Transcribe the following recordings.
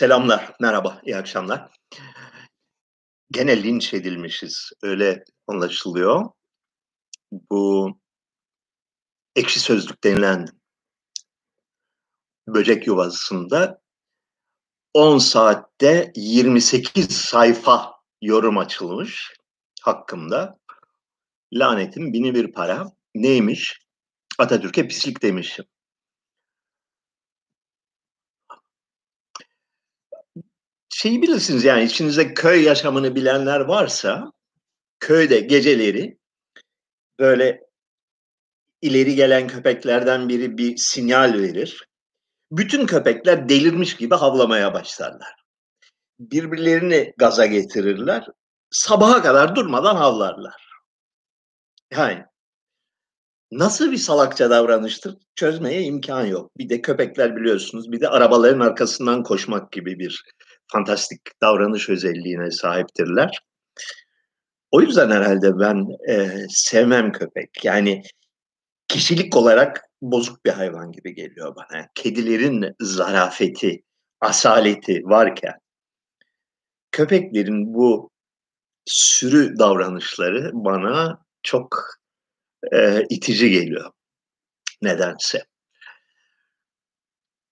Selamlar, merhaba, iyi akşamlar. Gene linç edilmişiz, öyle anlaşılıyor. Bu Ekşi Sözlük denilen böcek yuvasında 10 saatte 28 sayfa yorum açılmış hakkımda. Lanetin bini bir para. Neymiş? Atatürk'e pislik demişim. Şeyi bilirsiniz yani içinizde köy yaşamını bilenler varsa köyde geceleri böyle ileri gelen köpeklerden biri bir sinyal verir. Bütün köpekler delirmiş gibi havlamaya başlarlar. Birbirlerini gaza getirirler. Sabaha kadar durmadan havlarlar. Yani nasıl bir salakça davranıştır çözmeye imkan yok. Bir de köpekler biliyorsunuz bir de arabaların arkasından koşmak gibi bir fantastik davranış özelliğine sahiptirler. O yüzden herhalde ben e, sevmem köpek. Yani kişilik olarak bozuk bir hayvan gibi geliyor bana. Kedilerin zarafeti, asaleti varken köpeklerin bu sürü davranışları bana çok e, itici geliyor nedense.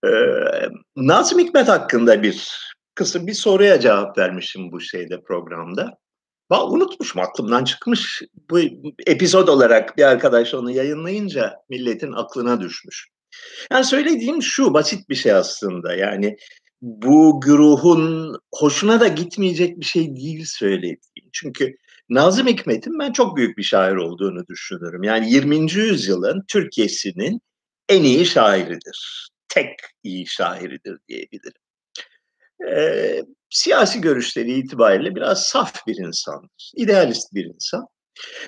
E, Nazım Hikmet hakkında bir kısa bir soruya cevap vermişim bu şeyde programda. Ben unutmuşum aklımdan çıkmış. Bu epizod olarak bir arkadaş onu yayınlayınca milletin aklına düşmüş. Yani söylediğim şu basit bir şey aslında. Yani bu güruhun hoşuna da gitmeyecek bir şey değil söylediğim. Çünkü Nazım Hikmet'in ben çok büyük bir şair olduğunu düşünürüm. Yani 20. yüzyılın Türkiye'sinin en iyi şairidir. Tek iyi şairidir diyebilirim e, siyasi görüşleri itibariyle biraz saf bir insandır. idealist bir insan.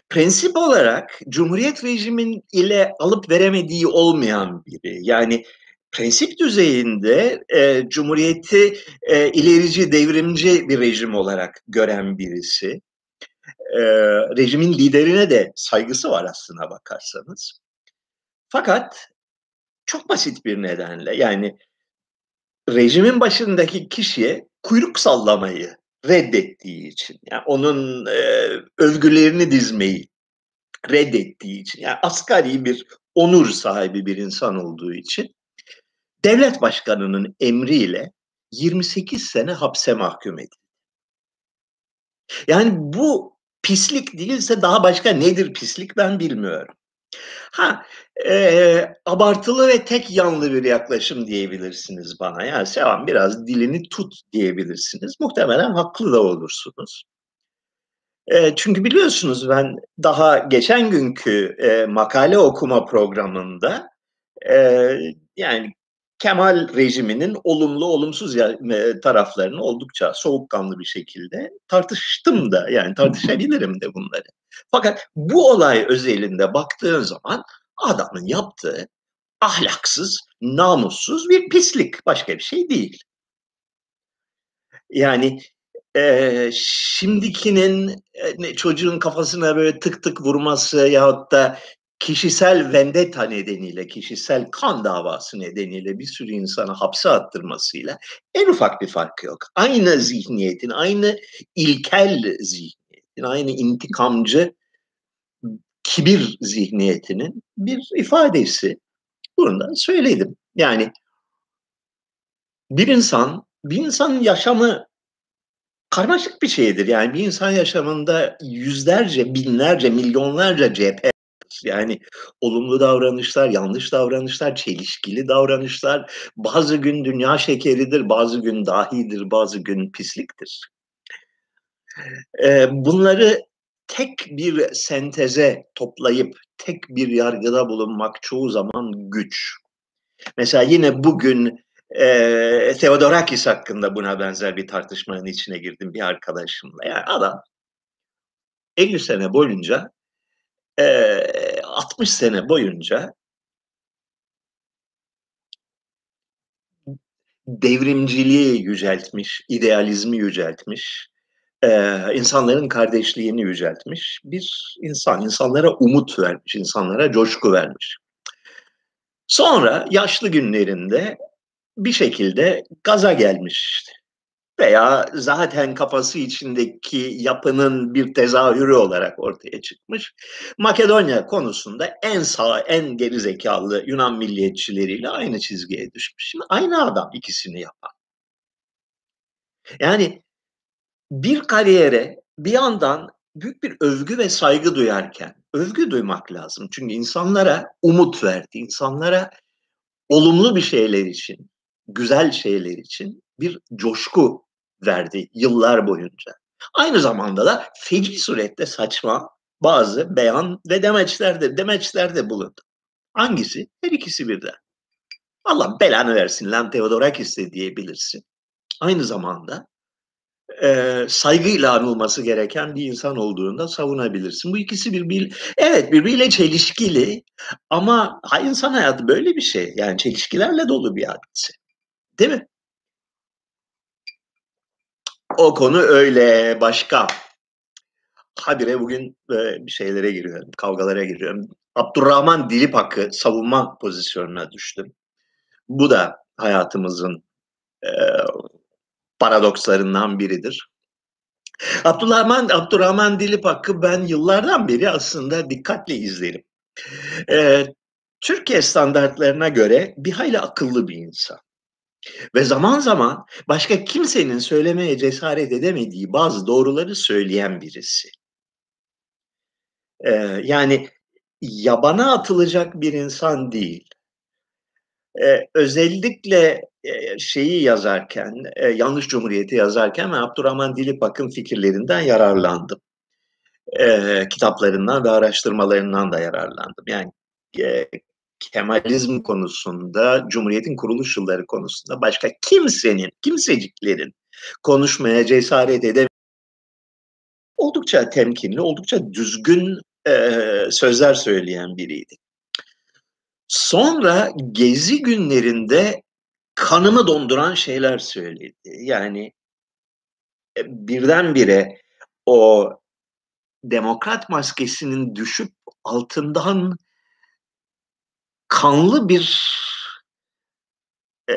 Prensip olarak Cumhuriyet rejimin ile alıp veremediği olmayan biri. Yani prensip düzeyinde e, Cumhuriyeti e, ilerici, devrimci bir rejim olarak gören birisi. E, rejimin liderine de saygısı var aslına bakarsanız. Fakat çok basit bir nedenle yani rejimin başındaki kişiye kuyruk sallamayı reddettiği için, yani onun e, övgülerini dizmeyi reddettiği için, yani asgari bir onur sahibi bir insan olduğu için devlet başkanının emriyle 28 sene hapse mahkum edildi. Yani bu pislik değilse daha başka nedir pislik ben bilmiyorum. Ha, e, abartılı ve tek yanlı bir yaklaşım diyebilirsiniz bana. Yani Sevan biraz dilini tut diyebilirsiniz. Muhtemelen haklı da olursunuz. E, çünkü biliyorsunuz ben daha geçen günkü e, makale okuma programında e, yani Kemal rejiminin olumlu olumsuz taraflarını oldukça soğukkanlı bir şekilde tartıştım da yani tartışabilirim de bunları. Fakat bu olay özelinde baktığın zaman adamın yaptığı ahlaksız, namussuz bir pislik. Başka bir şey değil. Yani e, şimdikinin e, çocuğun kafasına böyle tık tık vurması yahut da kişisel vendetta nedeniyle, kişisel kan davası nedeniyle bir sürü insanı hapse attırmasıyla en ufak bir fark yok. Aynı zihniyetin, aynı ilkel zihniyetin, aynı intikamcı kibir zihniyetinin bir ifadesi. Bunu da söyledim. Yani bir insan, bir insanın yaşamı karmaşık bir şeydir. Yani bir insan yaşamında yüzlerce, binlerce, milyonlarca cephe yani olumlu davranışlar, yanlış davranışlar, çelişkili davranışlar. Bazı gün dünya şekeridir, bazı gün dahidir, bazı gün pisliktir. Bunları tek bir senteze toplayıp tek bir yargıda bulunmak çoğu zaman güç. Mesela yine bugün e, Theodorakis hakkında buna benzer bir tartışmanın içine girdim bir arkadaşımla. Yani adam 50 sene boyunca e, 60 sene boyunca devrimciliği yüceltmiş, idealizmi yüceltmiş, e, insanların kardeşliğini yüceltmiş bir insan. insanlara umut vermiş, insanlara coşku vermiş. Sonra yaşlı günlerinde bir şekilde gaza gelmiş veya zaten kafası içindeki yapının bir tezahürü olarak ortaya çıkmış. Makedonya konusunda en sağ, en gerizekalı Yunan milliyetçileriyle aynı çizgiye düşmüş. Şimdi aynı adam ikisini yapan. Yani bir kariyere bir yandan büyük bir övgü ve saygı duyarken övgü duymak lazım. Çünkü insanlara umut verdi, insanlara olumlu bir şeyler için, güzel şeyler için bir coşku verdi yıllar boyunca. Aynı zamanda da feci surette saçma bazı beyan ve demeçlerde, demeçlerde bulundu. Hangisi? Her ikisi birden. Allah belanı versin lan Theodorakis de diyebilirsin. Aynı zamanda e, saygıyla anılması gereken bir insan olduğunu da savunabilirsin. Bu ikisi bir, evet birbiriyle çelişkili ama insan hayatı böyle bir şey. Yani çelişkilerle dolu bir hadise. Değil mi? O konu öyle başka. Habire bugün e, bir şeylere giriyorum, kavgalara giriyorum. Abdurrahman Dilipak'ı savunma pozisyonuna düştüm. Bu da hayatımızın e, paradokslarından biridir. Abdurrahman, Abdurrahman Dilipak'ı ben yıllardan beri aslında dikkatle izlerim. Ee, Türkiye standartlarına göre bir hayli akıllı bir insan. Ve zaman zaman başka kimsenin söylemeye cesaret edemediği bazı doğruları söyleyen birisi. Ee, yani yabana atılacak bir insan değil. Ee, özellikle şeyi yazarken, Yanlış Cumhuriyeti yazarken ben Abdurrahman Dilipak'ın fikirlerinden yararlandım. Kitaplarından ve araştırmalarından da yararlandım. Yani Kemalizm konusunda, Cumhuriyet'in kuruluş yılları konusunda başka kimsenin, kimseciklerin konuşmaya cesaret edemediği oldukça temkinli, oldukça düzgün e, sözler söyleyen biriydi. Sonra gezi günlerinde kanımı donduran şeyler söyledi. Yani e, birdenbire o demokrat maskesinin düşüp altından kanlı bir e,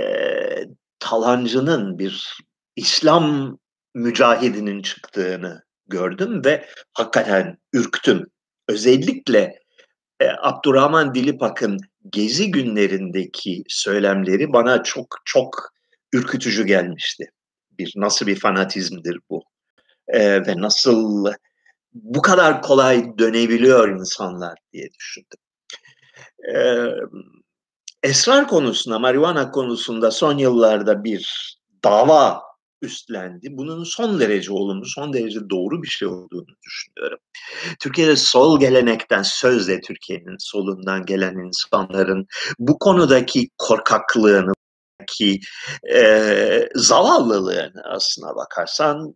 talancının, bir İslam mücahidinin çıktığını gördüm ve hakikaten ürktüm. Özellikle e, Abdurrahman Dilipak'ın gezi günlerindeki söylemleri bana çok çok ürkütücü gelmişti. Bir nasıl bir fanatizmdir bu? E, ve nasıl bu kadar kolay dönebiliyor insanlar diye düşündüm. E, esrar konusunda, marihuana konusunda son yıllarda bir dava üstlendi. Bunun son derece olumlu, son derece doğru bir şey olduğunu düşünüyorum. Türkiye'de sol gelenekten, sözde Türkiye'nin solundan gelen insanların bu konudaki korkaklığını, ki e, zavallılığını aslına bakarsan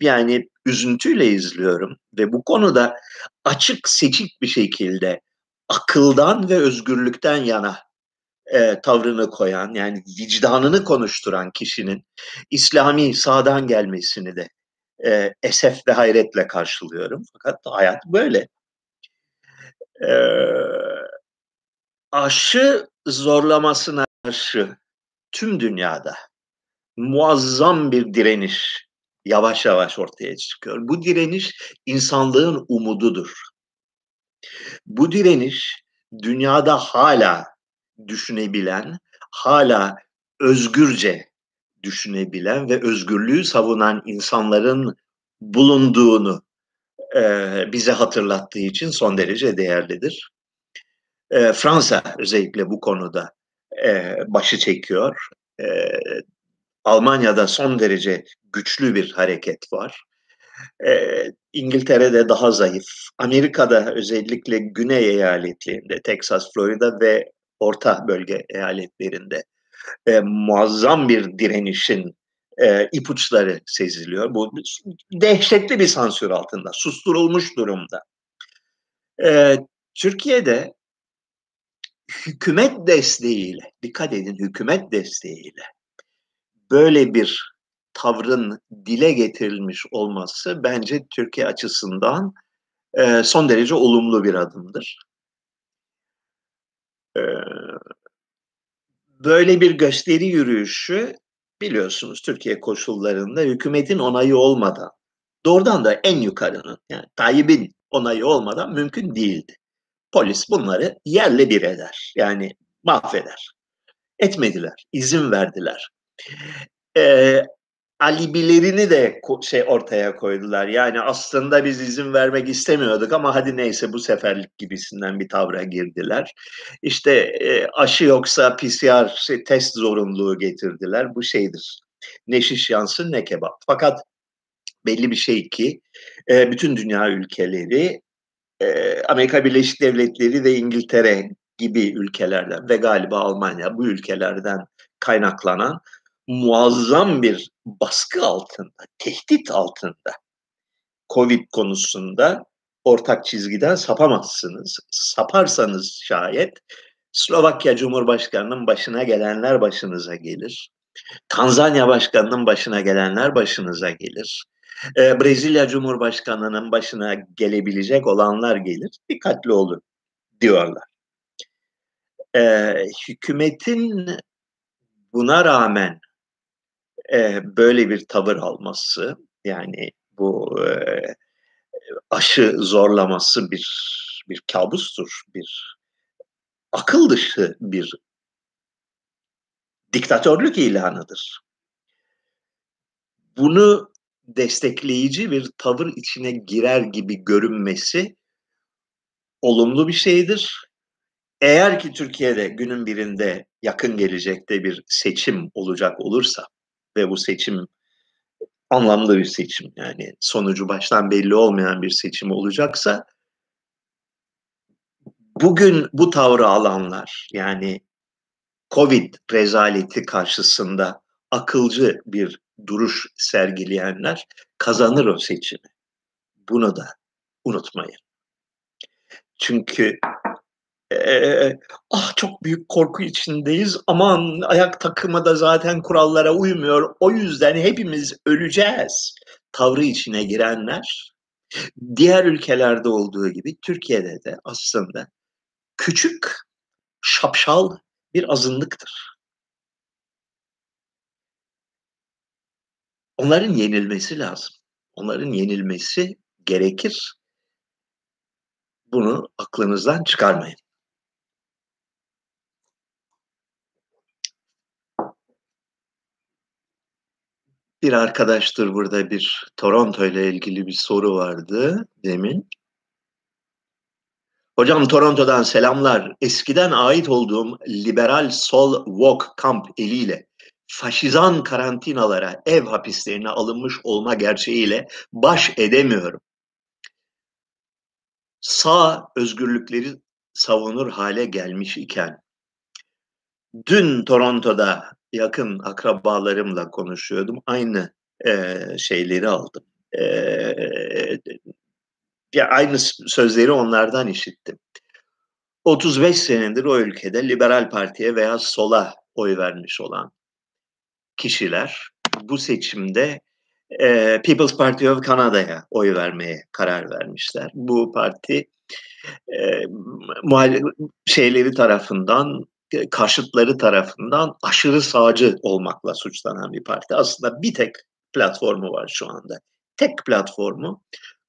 yani üzüntüyle izliyorum ve bu konuda açık seçik bir şekilde akıldan ve özgürlükten yana e, tavrını koyan yani vicdanını konuşturan kişinin İslami sağdan gelmesini de e, esef ve hayretle karşılıyorum. Fakat hayat böyle. E, aşı zorlamasına karşı tüm dünyada muazzam bir direniş yavaş yavaş ortaya çıkıyor. Bu direniş insanlığın umududur. Bu direniş dünyada hala düşünebilen, hala özgürce düşünebilen ve özgürlüğü savunan insanların bulunduğunu e, bize hatırlattığı için son derece değerlidir. E, Fransa özellikle bu konuda e, başı çekiyor. E, Almanya'da son derece güçlü bir hareket var. E, İngiltere'de daha zayıf. Amerika'da özellikle güney eyaletlerinde, Texas, Florida ve orta bölge eyaletlerinde e, muazzam bir direnişin e, ipuçları seziliyor. Bu dehşetli bir sansür altında, susturulmuş durumda. E, Türkiye'de hükümet desteğiyle, dikkat edin hükümet desteğiyle böyle bir tavrın dile getirilmiş olması bence Türkiye açısından e, son derece olumlu bir adımdır. Böyle bir gösteri yürüyüşü biliyorsunuz Türkiye koşullarında hükümetin onayı olmadan doğrudan da en yukarının yani Tayyip'in onayı olmadan mümkün değildi. Polis bunları yerle bir eder. Yani mahveder. Etmediler. izin verdiler. Ee, alibilerini de şey ortaya koydular. Yani aslında biz izin vermek istemiyorduk ama hadi neyse bu seferlik gibisinden bir tavra girdiler. İşte e, aşı yoksa PCR şey, test zorunluluğu getirdiler. Bu şeydir. Ne şiş yansın ne kebap. Fakat belli bir şey ki e, bütün dünya ülkeleri e, Amerika Birleşik Devletleri ve İngiltere gibi ülkelerden ve galiba Almanya bu ülkelerden kaynaklanan muazzam bir baskı altında, tehdit altında Covid konusunda ortak çizgiden sapamazsınız. Saparsanız şayet Slovakya Cumhurbaşkanı'nın başına gelenler başınıza gelir. Tanzanya Başkanı'nın başına gelenler başınıza gelir. Ee, Brezilya Cumhurbaşkanı'nın başına gelebilecek olanlar gelir. Dikkatli olun diyorlar. Ee, hükümetin buna rağmen böyle bir tavır alması yani bu aşı zorlaması bir bir kabustur, bir akıl dışı bir diktatörlük ilanıdır. Bunu destekleyici bir tavır içine girer gibi görünmesi olumlu bir şeydir. Eğer ki Türkiye'de günün birinde yakın gelecekte bir seçim olacak olursa ve bu seçim anlamlı bir seçim yani sonucu baştan belli olmayan bir seçim olacaksa bugün bu tavrı alanlar yani Covid rezaleti karşısında akılcı bir duruş sergileyenler kazanır o seçimi. Bunu da unutmayın. Çünkü ee, ah çok büyük korku içindeyiz. Aman ayak takımı da zaten kurallara uymuyor. O yüzden hepimiz öleceğiz. Tavrı içine girenler diğer ülkelerde olduğu gibi Türkiye'de de aslında küçük şapşal bir azınlıktır. Onların yenilmesi lazım. Onların yenilmesi gerekir. Bunu aklınızdan çıkarmayın. Bir arkadaştır burada bir Toronto ile ilgili bir soru vardı demin. Hocam Toronto'dan selamlar. Eskiden ait olduğum liberal sol walk kamp eliyle faşizan karantinalara, ev hapislerine alınmış olma gerçeğiyle baş edemiyorum. Sağ özgürlükleri savunur hale gelmiş iken dün Toronto'da yakın akrabalarımla konuşuyordum. Aynı e, şeyleri aldım. E, ya aynı sözleri onlardan işittim. 35 senedir o ülkede liberal partiye veya sola oy vermiş olan kişiler bu seçimde e, People's Party of Canada'ya oy vermeye karar vermişler. Bu parti e, muhalif şeyleri tarafından karşıtları tarafından aşırı sağcı olmakla suçlanan bir parti. Aslında bir tek platformu var şu anda. Tek platformu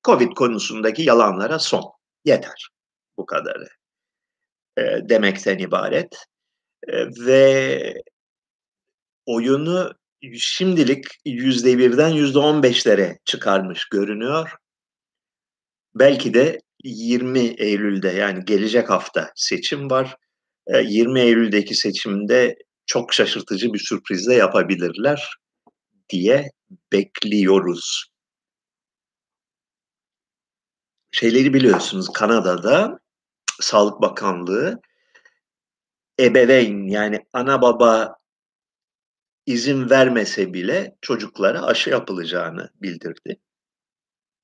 Covid konusundaki yalanlara son. Yeter. Bu kadarı. E, demekten ibaret. E, ve oyunu şimdilik yüzde birden yüzde on beşlere çıkarmış görünüyor. Belki de 20 Eylül'de yani gelecek hafta seçim var. 20 Eylül'deki seçimde çok şaşırtıcı bir sürprizle yapabilirler diye bekliyoruz. Şeyleri biliyorsunuz Kanada'da Sağlık Bakanlığı ebeveyn yani ana baba izin vermese bile çocuklara aşı yapılacağını bildirdi,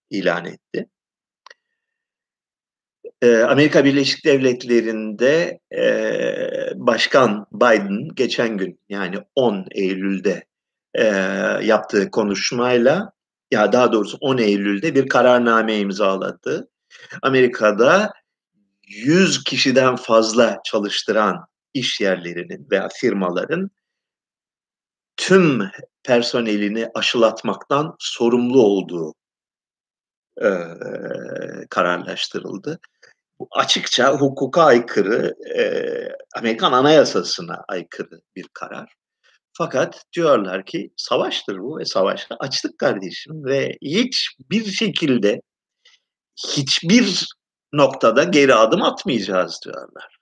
ilan etti. Amerika Birleşik Devletleri'nde Başkan Biden geçen gün yani 10 Eylül'de yaptığı konuşmayla ya daha doğrusu 10 Eylül'de bir kararname imzaladı. Amerika'da 100 kişiden fazla çalıştıran iş yerlerinin veya firmaların tüm personelini aşılatmaktan sorumlu olduğu e, kararlaştırıldı. Açıkça hukuka aykırı, e, Amerikan Anayasası'na aykırı bir karar. Fakat diyorlar ki savaştır bu ve savaşta açtık kardeşim ve hiçbir şekilde hiçbir noktada geri adım atmayacağız diyorlar.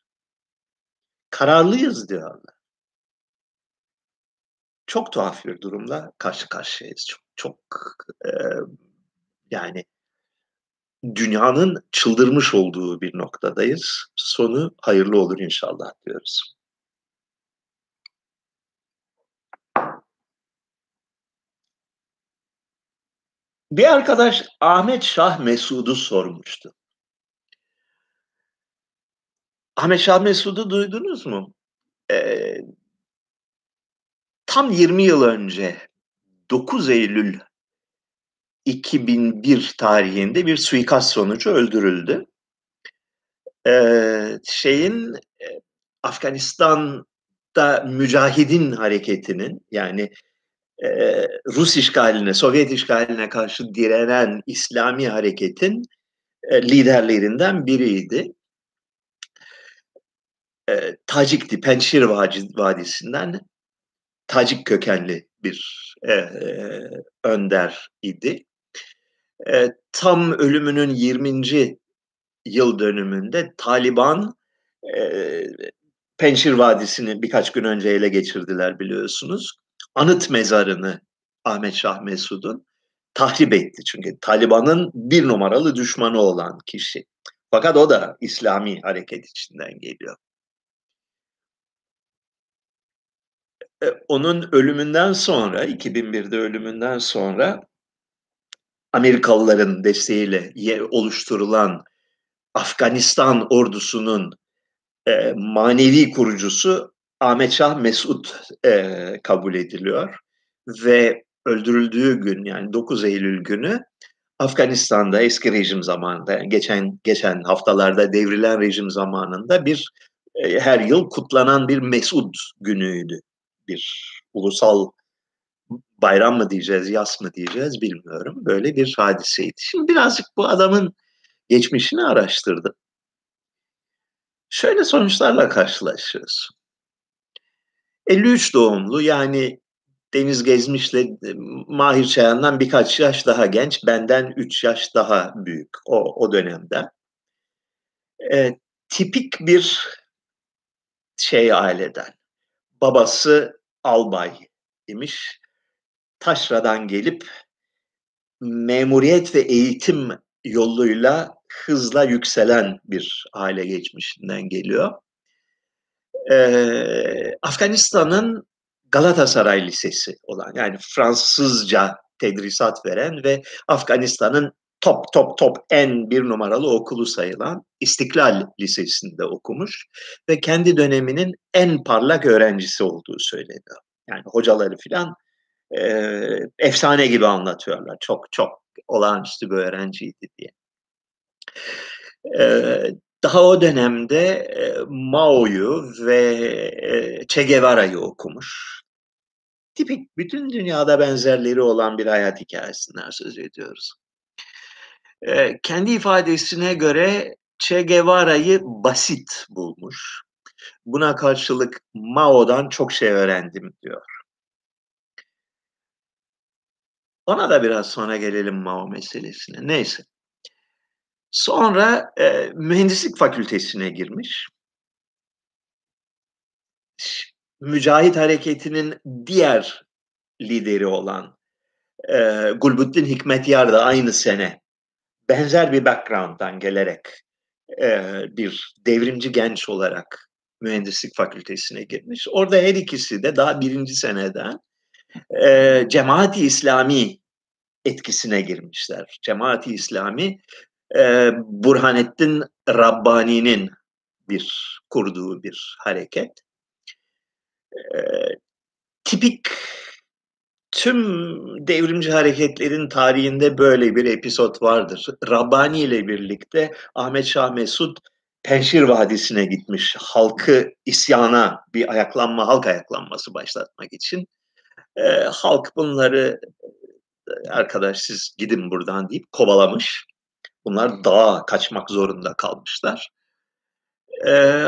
Kararlıyız diyorlar. Çok tuhaf bir durumla karşı karşıyayız. Çok çok e, yani dünyanın çıldırmış olduğu bir noktadayız. Sonu hayırlı olur inşallah diyoruz. Bir arkadaş Ahmet Şah Mesud'u sormuştu. Ahmet Şah Mesud'u duydunuz mu? Ee, tam 20 yıl önce 9 Eylül 2001 tarihinde bir suikast sonucu öldürüldü. Ee, şeyin e, Afganistan'da mücahidin hareketinin yani e, Rus işgaline, Sovyet işgaline karşı direnen İslami hareketin e, liderlerinden biriydi. E, Tacik'ti, Penşir Vadisi'nden Tacik kökenli bir e, e, önder idi. E, tam ölümünün 20. yıl dönümünde Taliban e, Penşir Vadisi'ni birkaç gün önce ele geçirdiler biliyorsunuz. Anıt mezarını Ahmet Şah Mesud'un tahrip etti. Çünkü Taliban'ın bir numaralı düşmanı olan kişi. Fakat o da İslami hareket içinden geliyor. E, onun ölümünden sonra, 2001'de ölümünden sonra Amerikalıların desteğiyle oluşturulan Afganistan ordusunun e, manevi kurucusu Ahmet Şah Mesut e, kabul ediliyor ve öldürüldüğü gün yani 9 Eylül günü Afganistan'da eski rejim zamanında geçen geçen haftalarda devrilen rejim zamanında bir e, her yıl kutlanan bir Mesud günüydü. Bir ulusal bayram mı diyeceğiz, yas mı diyeceğiz bilmiyorum. Böyle bir hadiseydi. Şimdi birazcık bu adamın geçmişini araştırdım. Şöyle sonuçlarla karşılaşıyoruz. 53 doğumlu yani Deniz Gezmiş'le e, Mahir Çayan'dan birkaç yaş daha genç, benden 3 yaş daha büyük o, o dönemde. E, tipik bir şey aileden. Babası albay imiş. Taşra'dan gelip memuriyet ve eğitim yoluyla hızla yükselen bir aile geçmişinden geliyor. Ee, Afganistan'ın Galatasaray Lisesi olan yani Fransızca tedrisat veren ve Afganistan'ın top top top en bir numaralı okulu sayılan İstiklal Lisesi'nde okumuş ve kendi döneminin en parlak öğrencisi olduğu söyleniyor. Yani hocaları filan efsane gibi anlatıyorlar. Çok çok olağanüstü bir öğrenciydi diye. E, daha o dönemde e, Mao'yu ve e, Che Guevara'yı okumuş. Tipik bütün dünyada benzerleri olan bir hayat hikayesinden söz ediyoruz. E, kendi ifadesine göre Che Guevara'yı basit bulmuş. Buna karşılık Mao'dan çok şey öğrendim diyor. Ona da biraz sonra gelelim Mao meselesine. Neyse. Sonra e, mühendislik fakültesine girmiş. Mücahit hareketinin diğer lideri olan e, Gulbuddin Hikmetyar da aynı sene benzer bir background'dan gelerek e, bir devrimci genç olarak mühendislik fakültesine girmiş. Orada her ikisi de daha birinci seneden e, Cemaati İslami etkisine girmişler. Cemaati İslami e, Burhanettin Rabbani'nin bir kurduğu bir hareket. E, tipik tüm devrimci hareketlerin tarihinde böyle bir episod vardır. Rabbani ile birlikte Ahmet Şah Mesud Penşir Vadisi'ne gitmiş halkı isyana bir ayaklanma, halk ayaklanması başlatmak için. E, halk bunları arkadaş siz gidin buradan deyip kovalamış. Bunlar dağa kaçmak zorunda kalmışlar. Ee,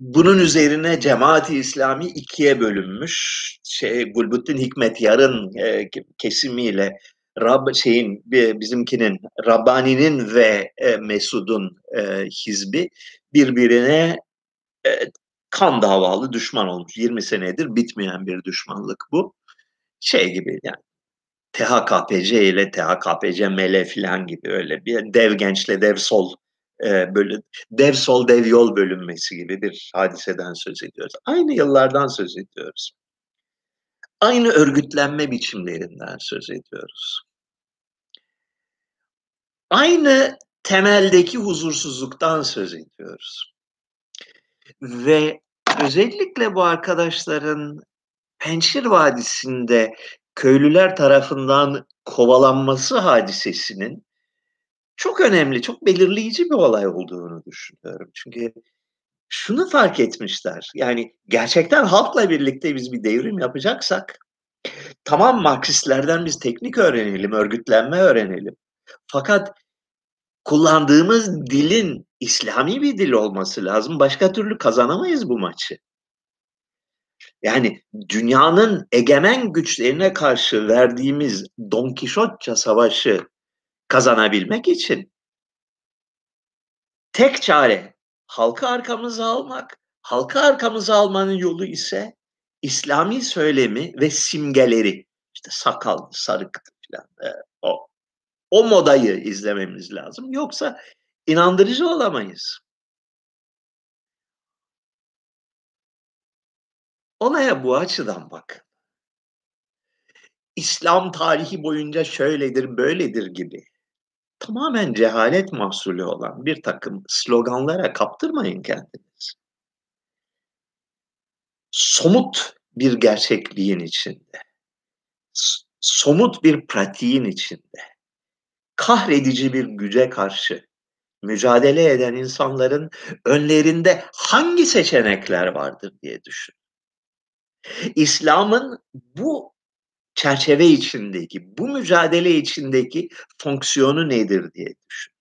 bunun üzerine cemaati İslami ikiye bölünmüş. Şey, Gulbuddin Hikmet Yarın e, kesimiyle Rab şeyin bizimkinin Rabbani'nin ve e, Mesud'un e, hizbi birbirine e, kan davalı düşman olmuş. 20 senedir bitmeyen bir düşmanlık bu. Şey gibi yani THKPC ile THKPC mele falan gibi öyle bir dev gençle dev sol e, böyle dev sol dev yol bölünmesi gibi bir hadiseden söz ediyoruz. Aynı yıllardan söz ediyoruz. Aynı örgütlenme biçimlerinden söz ediyoruz. Aynı temeldeki huzursuzluktan söz ediyoruz. Ve özellikle bu arkadaşların Pençir Vadisi'nde köylüler tarafından kovalanması hadisesinin çok önemli, çok belirleyici bir olay olduğunu düşünüyorum. Çünkü şunu fark etmişler. Yani gerçekten halkla birlikte biz bir devrim yapacaksak tamam Marksistlerden biz teknik öğrenelim, örgütlenme öğrenelim. Fakat kullandığımız dilin İslami bir dil olması lazım. Başka türlü kazanamayız bu maçı. Yani dünyanın egemen güçlerine karşı verdiğimiz Don Kişotça savaşı kazanabilmek için tek çare halkı arkamıza almak. Halkı arkamıza almanın yolu ise İslami söylemi ve simgeleri işte sakal, sarık falan e, o o modayı izlememiz lazım. Yoksa inandırıcı olamayız. Olaya bu açıdan bak. İslam tarihi boyunca şöyledir, böyledir gibi tamamen cehalet mahsulü olan bir takım sloganlara kaptırmayın kendiniz. Somut bir gerçekliğin içinde, somut bir pratiğin içinde, kahredici bir güce karşı mücadele eden insanların önlerinde hangi seçenekler vardır diye düşün. İslam'ın bu çerçeve içindeki, bu mücadele içindeki fonksiyonu nedir diye düşün.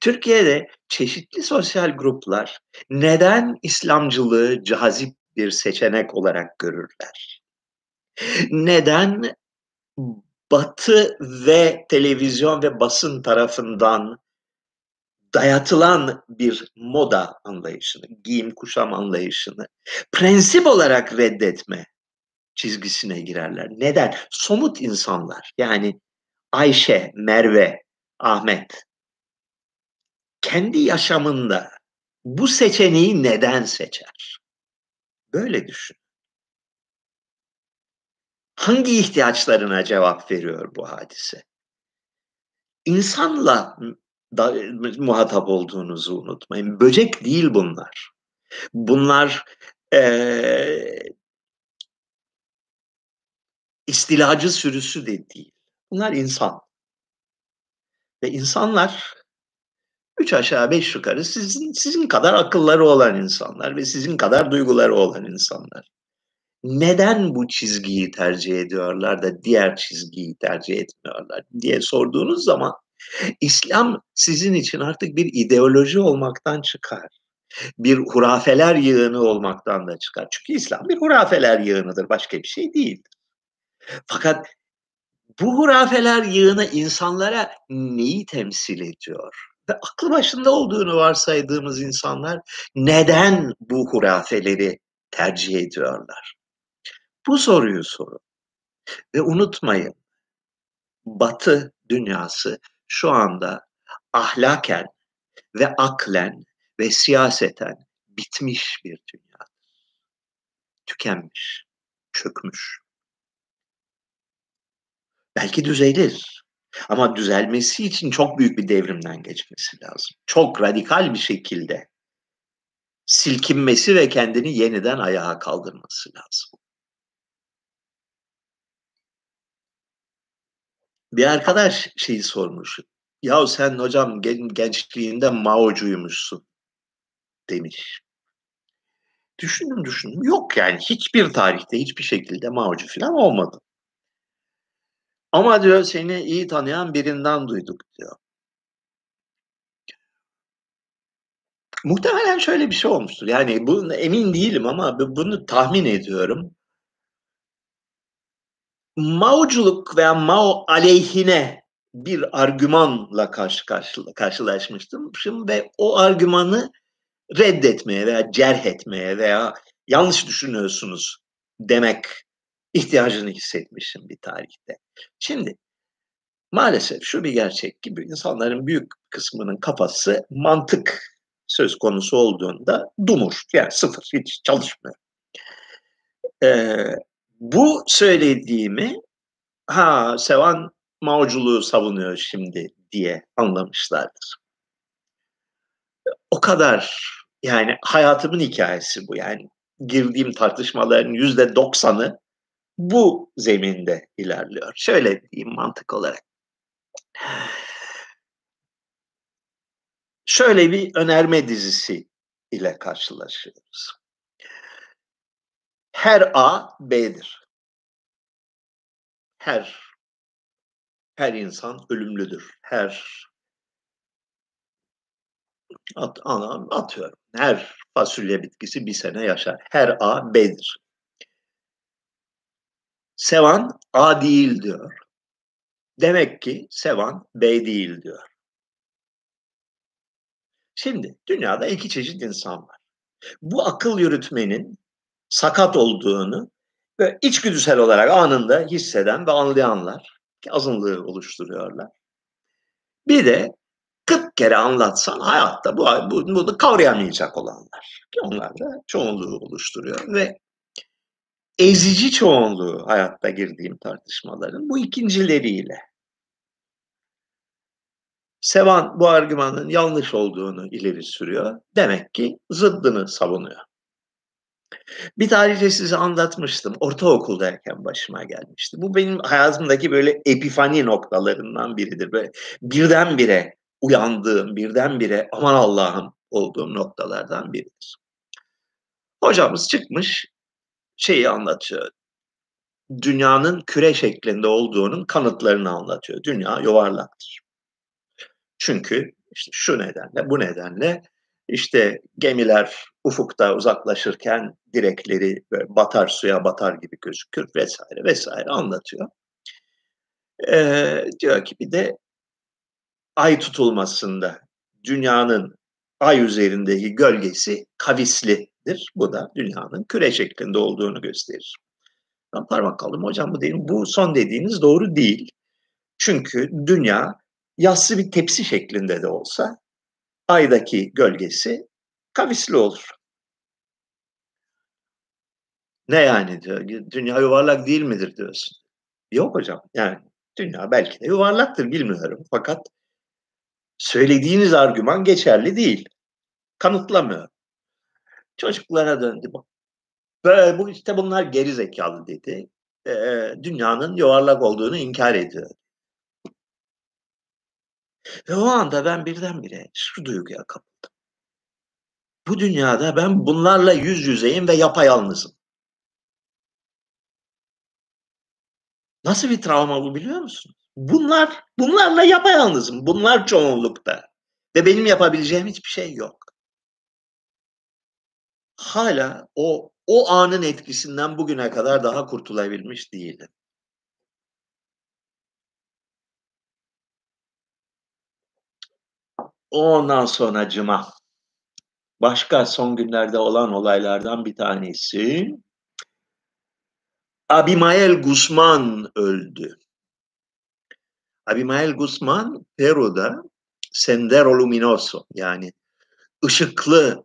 Türkiye'de çeşitli sosyal gruplar neden İslamcılığı cazip bir seçenek olarak görürler? Neden Batı ve televizyon ve basın tarafından dayatılan bir moda anlayışını, giyim kuşam anlayışını prensip olarak reddetme çizgisine girerler. Neden? Somut insanlar yani Ayşe, Merve, Ahmet kendi yaşamında bu seçeneği neden seçer? Böyle düşün. Hangi ihtiyaçlarına cevap veriyor bu hadise? İnsanla da, muhatap olduğunuzu unutmayın. Böcek değil bunlar. Bunlar e, istilacı sürüsü de değil. Bunlar insan. Ve insanlar üç aşağı beş yukarı sizin, sizin kadar akılları olan insanlar ve sizin kadar duyguları olan insanlar. Neden bu çizgiyi tercih ediyorlar da diğer çizgiyi tercih etmiyorlar diye sorduğunuz zaman İslam sizin için artık bir ideoloji olmaktan çıkar. Bir hurafeler yığını olmaktan da çıkar. Çünkü İslam bir hurafeler yığınıdır, başka bir şey değildir. Fakat bu hurafeler yığını insanlara neyi temsil ediyor? Ve aklı başında olduğunu varsaydığımız insanlar neden bu hurafeleri tercih ediyorlar? Bu soruyu sorun. Ve unutmayın, Batı dünyası şu anda ahlaken ve aklen ve siyaseten bitmiş bir dünya. Tükenmiş, çökmüş. Belki düzelir. Ama düzelmesi için çok büyük bir devrimden geçmesi lazım. Çok radikal bir şekilde silkinmesi ve kendini yeniden ayağa kaldırması lazım. Bir arkadaş şeyi sormuş. Ya sen hocam gençliğinde Mao'cuymuşsun. demiş. Düşündüm düşündüm. Yok yani hiçbir tarihte hiçbir şekilde Mao'cu falan olmadı. Ama diyor seni iyi tanıyan birinden duyduk diyor. Muhtemelen şöyle bir şey olmuştur. Yani bu emin değilim ama bunu tahmin ediyorum. Maoculuk veya Mao aleyhine bir argümanla karşı karşı karşılaşmıştım ve o argümanı reddetmeye veya cerh etmeye veya yanlış düşünüyorsunuz demek ihtiyacını hissetmişim bir tarihte. Şimdi maalesef şu bir gerçek gibi insanların büyük kısmının kafası mantık söz konusu olduğunda dumur. Yani sıfır, hiç çalışmıyor. Ee, bu söylediğimi ha Sevan Maoculuğu savunuyor şimdi diye anlamışlardır. O kadar yani hayatımın hikayesi bu yani girdiğim tartışmaların yüzde doksanı bu zeminde ilerliyor. Şöyle diyeyim mantık olarak. Şöyle bir önerme dizisi ile karşılaşıyoruz. Her A B'dir. Her her insan ölümlüdür. Her at, ana, atıyorum. Her fasulye bitkisi bir sene yaşar. Her A B'dir. Sevan A değil diyor. Demek ki Sevan B değil diyor. Şimdi dünyada iki çeşit insan var. Bu akıl yürütmenin sakat olduğunu ve içgüdüsel olarak anında hisseden ve anlayanlar ki azınlığı oluşturuyorlar. Bir de 40 kere anlatsan hayatta bu, bu bunu kavrayamayacak olanlar ki onlar da çoğunluğu oluşturuyor ve ezici çoğunluğu hayatta girdiğim tartışmaların bu ikincileriyle. Sevan bu argümanın yanlış olduğunu ileri sürüyor. Demek ki zıddını savunuyor. Bir tarife size anlatmıştım. Ortaokuldayken başıma gelmişti. Bu benim hayatımdaki böyle epifani noktalarından biridir. Böyle birdenbire uyandığım, birdenbire aman Allah'ım olduğum noktalardan biridir. Hocamız çıkmış şeyi anlatıyor. Dünyanın küre şeklinde olduğunun kanıtlarını anlatıyor. Dünya yuvarlaktır. Çünkü işte şu nedenle, bu nedenle işte gemiler ufukta uzaklaşırken direkleri batar suya batar gibi gözükür vesaire vesaire anlatıyor. Ee, diyor ki bir de ay tutulmasında dünyanın ay üzerindeki gölgesi kavislidir. Bu da dünyanın küre şeklinde olduğunu gösterir. Ben parmak kaldım hocam bu değil. Bu son dediğiniz doğru değil. Çünkü dünya yassı bir tepsi şeklinde de olsa aydaki gölgesi kavisli olur. Ne yani diyor. Dünya yuvarlak değil midir diyorsun. Yok hocam. Yani dünya belki de yuvarlaktır bilmiyorum. Fakat söylediğiniz argüman geçerli değil. Kanıtlamıyor. Çocuklara döndü. Böyle, bu işte bunlar geri zekalı dedi. Ee, dünyanın yuvarlak olduğunu inkar ediyor. Ve o anda ben birdenbire şu duyguya kapıldım. Bu dünyada ben bunlarla yüz yüzeyim ve yapayalnızım. Nasıl bir travma bu biliyor musun? Bunlar, bunlarla yapayalnızım. Bunlar çoğunlukta. Ve benim yapabileceğim hiçbir şey yok. Hala o o anın etkisinden bugüne kadar daha kurtulabilmiş değilim. Ondan sonra cıma. Başka son günlerde olan olaylardan bir tanesi. Abimael Guzman öldü. Abimael Guzman Peru'da Sendero Luminoso yani ışıklı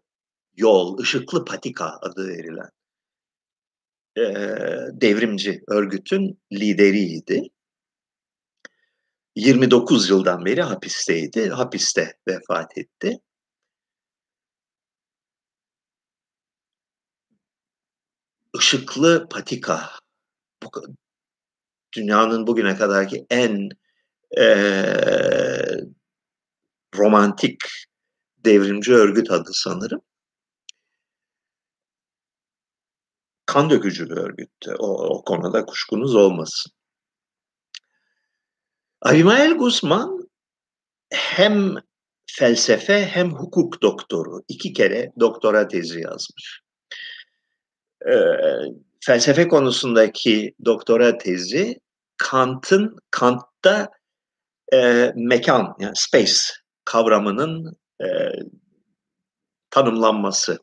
yol, ışıklı patika adı verilen e, devrimci örgütün lideriydi. 29 yıldan beri hapisteydi. Hapiste vefat etti. Işıklı Patika bu, dünyanın bugüne kadarki en e, romantik devrimci örgüt adı sanırım. Kan dökücü bir örgüttü. O, o konuda kuşkunuz olmasın. Abimael Guzman hem felsefe hem hukuk doktoru. iki kere doktora tezi yazmış. Ee, felsefe konusundaki doktora tezi Kant'ın Kant'ta e, mekan yani space kavramının e, tanımlanması.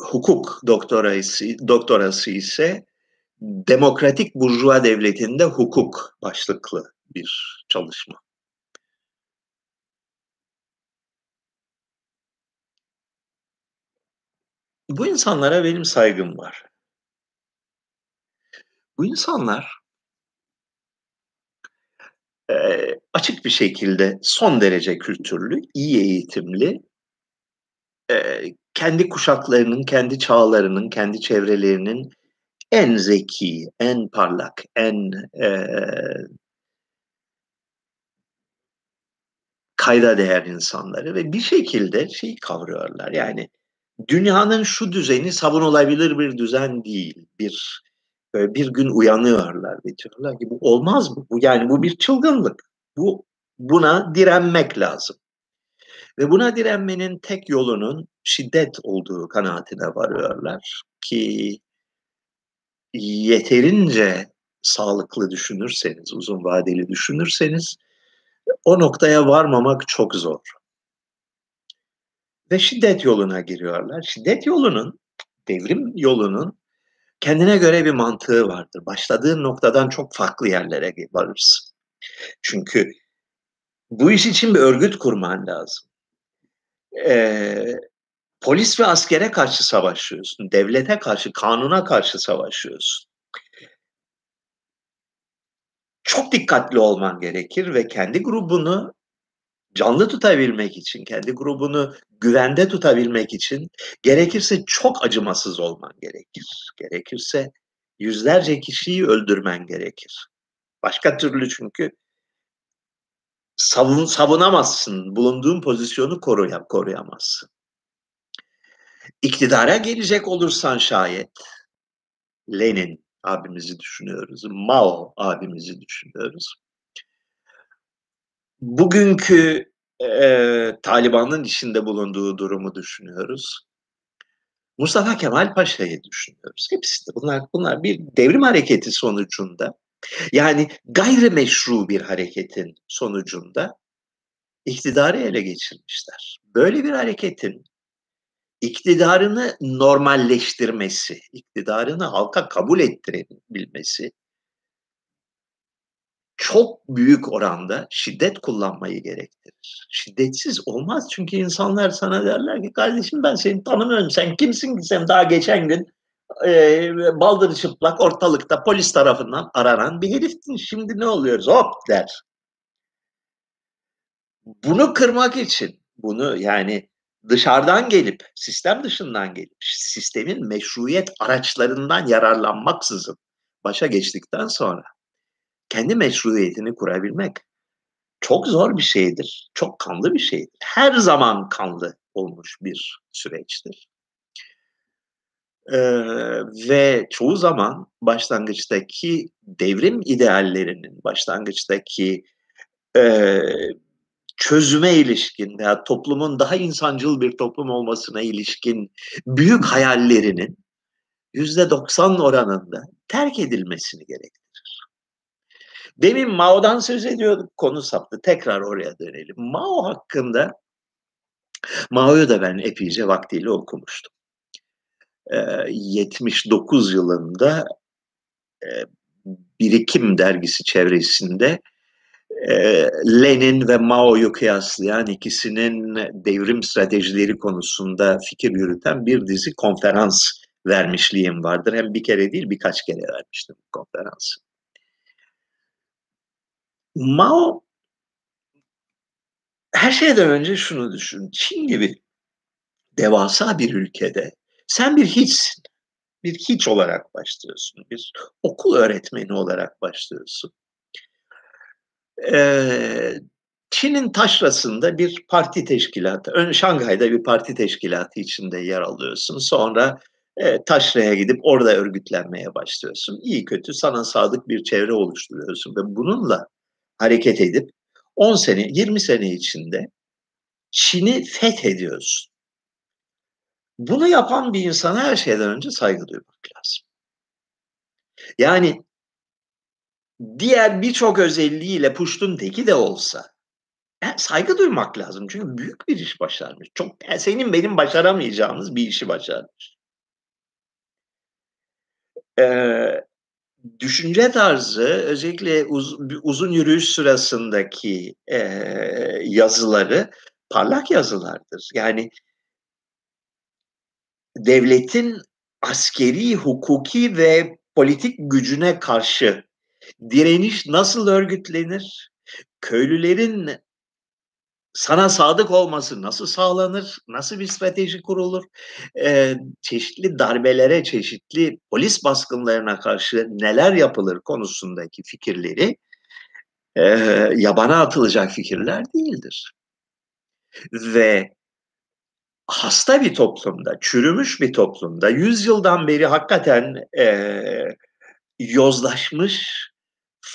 Hukuk doktorası, doktorası ise demokratik burjuva devletinde hukuk başlıklı bir çalışma. Bu insanlara benim saygım var. Bu insanlar e, açık bir şekilde son derece kültürlü, iyi eğitimli, e, kendi kuşaklarının, kendi çağlarının, kendi çevrelerinin en zeki, en parlak, en e, kayda değer insanları ve bir şekilde şeyi kavruyorlar. Yani dünyanın şu düzeni savunulabilir bir düzen değil. Bir böyle bir gün uyanıyorlar ve diyorlar ki bu olmaz mı? Bu yani bu bir çılgınlık. Bu buna direnmek lazım. Ve buna direnmenin tek yolunun şiddet olduğu kanaatine varıyorlar ki yeterince sağlıklı düşünürseniz, uzun vadeli düşünürseniz o noktaya varmamak çok zor. Ve şiddet yoluna giriyorlar. Şiddet yolunun, devrim yolunun kendine göre bir mantığı vardır. Başladığın noktadan çok farklı yerlere varırsın. Çünkü bu iş için bir örgüt kurman lazım. Ee, polis ve askere karşı savaşıyorsun. Devlete karşı, kanuna karşı savaşıyorsun. Çok dikkatli olman gerekir ve kendi grubunu canlı tutabilmek için, kendi grubunu güvende tutabilmek için gerekirse çok acımasız olman gerekir. Gerekirse yüzlerce kişiyi öldürmen gerekir. Başka türlü çünkü savun, savunamazsın. Bulunduğun pozisyonu koruyam, koruyamazsın. İktidara gelecek olursan şayet Lenin abimizi düşünüyoruz. Mao abimizi düşünüyoruz. Bugünkü e, Taliban'ın içinde bulunduğu durumu düşünüyoruz. Mustafa Kemal Paşa'yı düşünüyoruz. Hepsi de bunlar bunlar bir devrim hareketi sonucunda yani gayrimeşru bir hareketin sonucunda iktidarı ele geçirmişler. Böyle bir hareketin iktidarını normalleştirmesi, iktidarını halka kabul ettirebilmesi çok büyük oranda şiddet kullanmayı gerektirir. Şiddetsiz olmaz. Çünkü insanlar sana derler ki kardeşim ben seni tanımıyorum. Sen kimsin ki? Sen daha geçen gün e, baldırı çıplak ortalıkta polis tarafından aranan bir heriftin. Şimdi ne oluyoruz? Hop der. Bunu kırmak için bunu yani dışarıdan gelip sistem dışından gelip sistemin meşruiyet araçlarından yararlanmaksızın başa geçtikten sonra kendi meşruiyetini kurabilmek çok zor bir şeydir. Çok kanlı bir şeydir. Her zaman kanlı olmuş bir süreçtir. Ee, ve çoğu zaman başlangıçtaki devrim ideallerinin, başlangıçtaki e, çözüme ilişkin veya toplumun daha insancıl bir toplum olmasına ilişkin büyük hayallerinin yüzde doksan oranında terk edilmesini gerektirir. Demin Mao'dan söz ediyorduk, konu saptı. Tekrar oraya dönelim. Mao hakkında, Mao'yu da ben epeyce vaktiyle okumuştum. 79 yılında Birikim dergisi çevresinde Lenin ve Mao'yu kıyaslayan ikisinin devrim stratejileri konusunda fikir yürüten bir dizi konferans vermişliğim vardır. Hem bir kere değil birkaç kere vermiştim konferansı. Mao her şeyden önce şunu düşün. Çin gibi devasa bir ülkede sen bir hiçsin. Bir hiç olarak başlıyorsun. Bir okul öğretmeni olarak başlıyorsun. Çin'in taşrasında bir parti teşkilatı, ön Şanghay'da bir parti teşkilatı içinde yer alıyorsun. Sonra e, taşraya gidip orada örgütlenmeye başlıyorsun. İyi kötü sana sadık bir çevre oluşturuyorsun ve bununla hareket edip 10 sene, 20 sene içinde Çin'i fethediyorsun. Bunu yapan bir insana her şeyden önce saygı duymak lazım. Yani diğer birçok özelliğiyle puştun teki de olsa yani saygı duymak lazım. Çünkü büyük bir iş başarmış. Çok yani senin benim başaramayacağımız bir işi başarmış. Ee, düşünce tarzı özellikle uz, uzun yürüyüş sırasındaki e, yazıları parlak yazılardır. Yani devletin askeri, hukuki ve politik gücüne karşı direniş nasıl örgütlenir? Köylülerin sana sadık olması nasıl sağlanır? Nasıl bir strateji kurulur? Ee, çeşitli darbelere, çeşitli polis baskınlarına karşı neler yapılır konusundaki fikirleri e, yabana atılacak fikirler değildir. Ve hasta bir toplumda, çürümüş bir toplumda, yüzyıldan beri hakikaten e, yozlaşmış,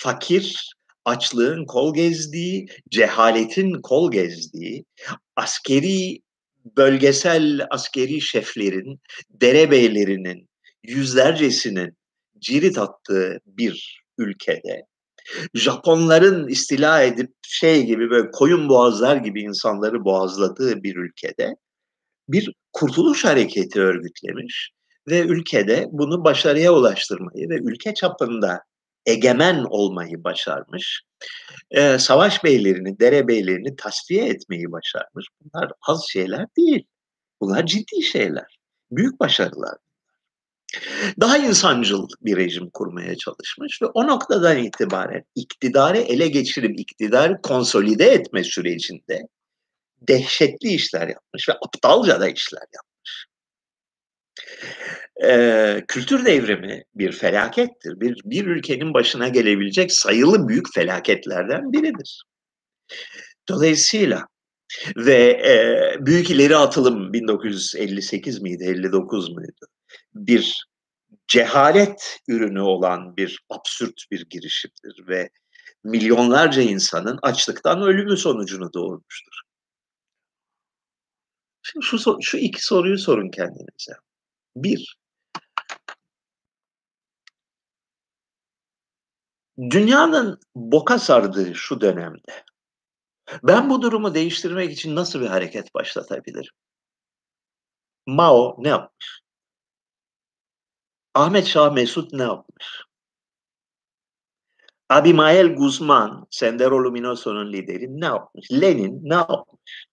fakir, açlığın kol gezdiği, cehaletin kol gezdiği, askeri, bölgesel askeri şeflerin, derebeylerinin, yüzlercesinin cirit attığı bir ülkede, Japonların istila edip şey gibi böyle koyun boğazlar gibi insanları boğazladığı bir ülkede bir kurtuluş hareketi örgütlemiş ve ülkede bunu başarıya ulaştırmayı ve ülke çapında egemen olmayı başarmış. Ee, savaş beylerini, derebeylerini tasfiye etmeyi başarmış. Bunlar az şeyler değil. Bunlar ciddi şeyler. Büyük başarılar. Daha insancıl bir rejim kurmaya çalışmış ve o noktadan itibaren iktidarı ele geçirip iktidarı konsolide etme sürecinde dehşetli işler yapmış ve aptalca da işler yapmış. Ee, kültür devrimi bir felakettir. Bir, bir ülkenin başına gelebilecek sayılı büyük felaketlerden biridir. Dolayısıyla ve e, büyük ileri atılım 1958 miydi, 59 muydu? Bir cehalet ürünü olan bir absürt bir girişimdir ve milyonlarca insanın açlıktan ölümü sonucunu doğurmuştur. Şimdi şu, şu iki soruyu sorun kendinize. Bir, dünyanın boka sardığı şu dönemde ben bu durumu değiştirmek için nasıl bir hareket başlatabilirim? Mao ne yapmış? Ahmet Şah Mesut ne yapmış? Abimael Guzman, Sendero Luminoso'nun lideri ne yapmış? Lenin ne yapmış?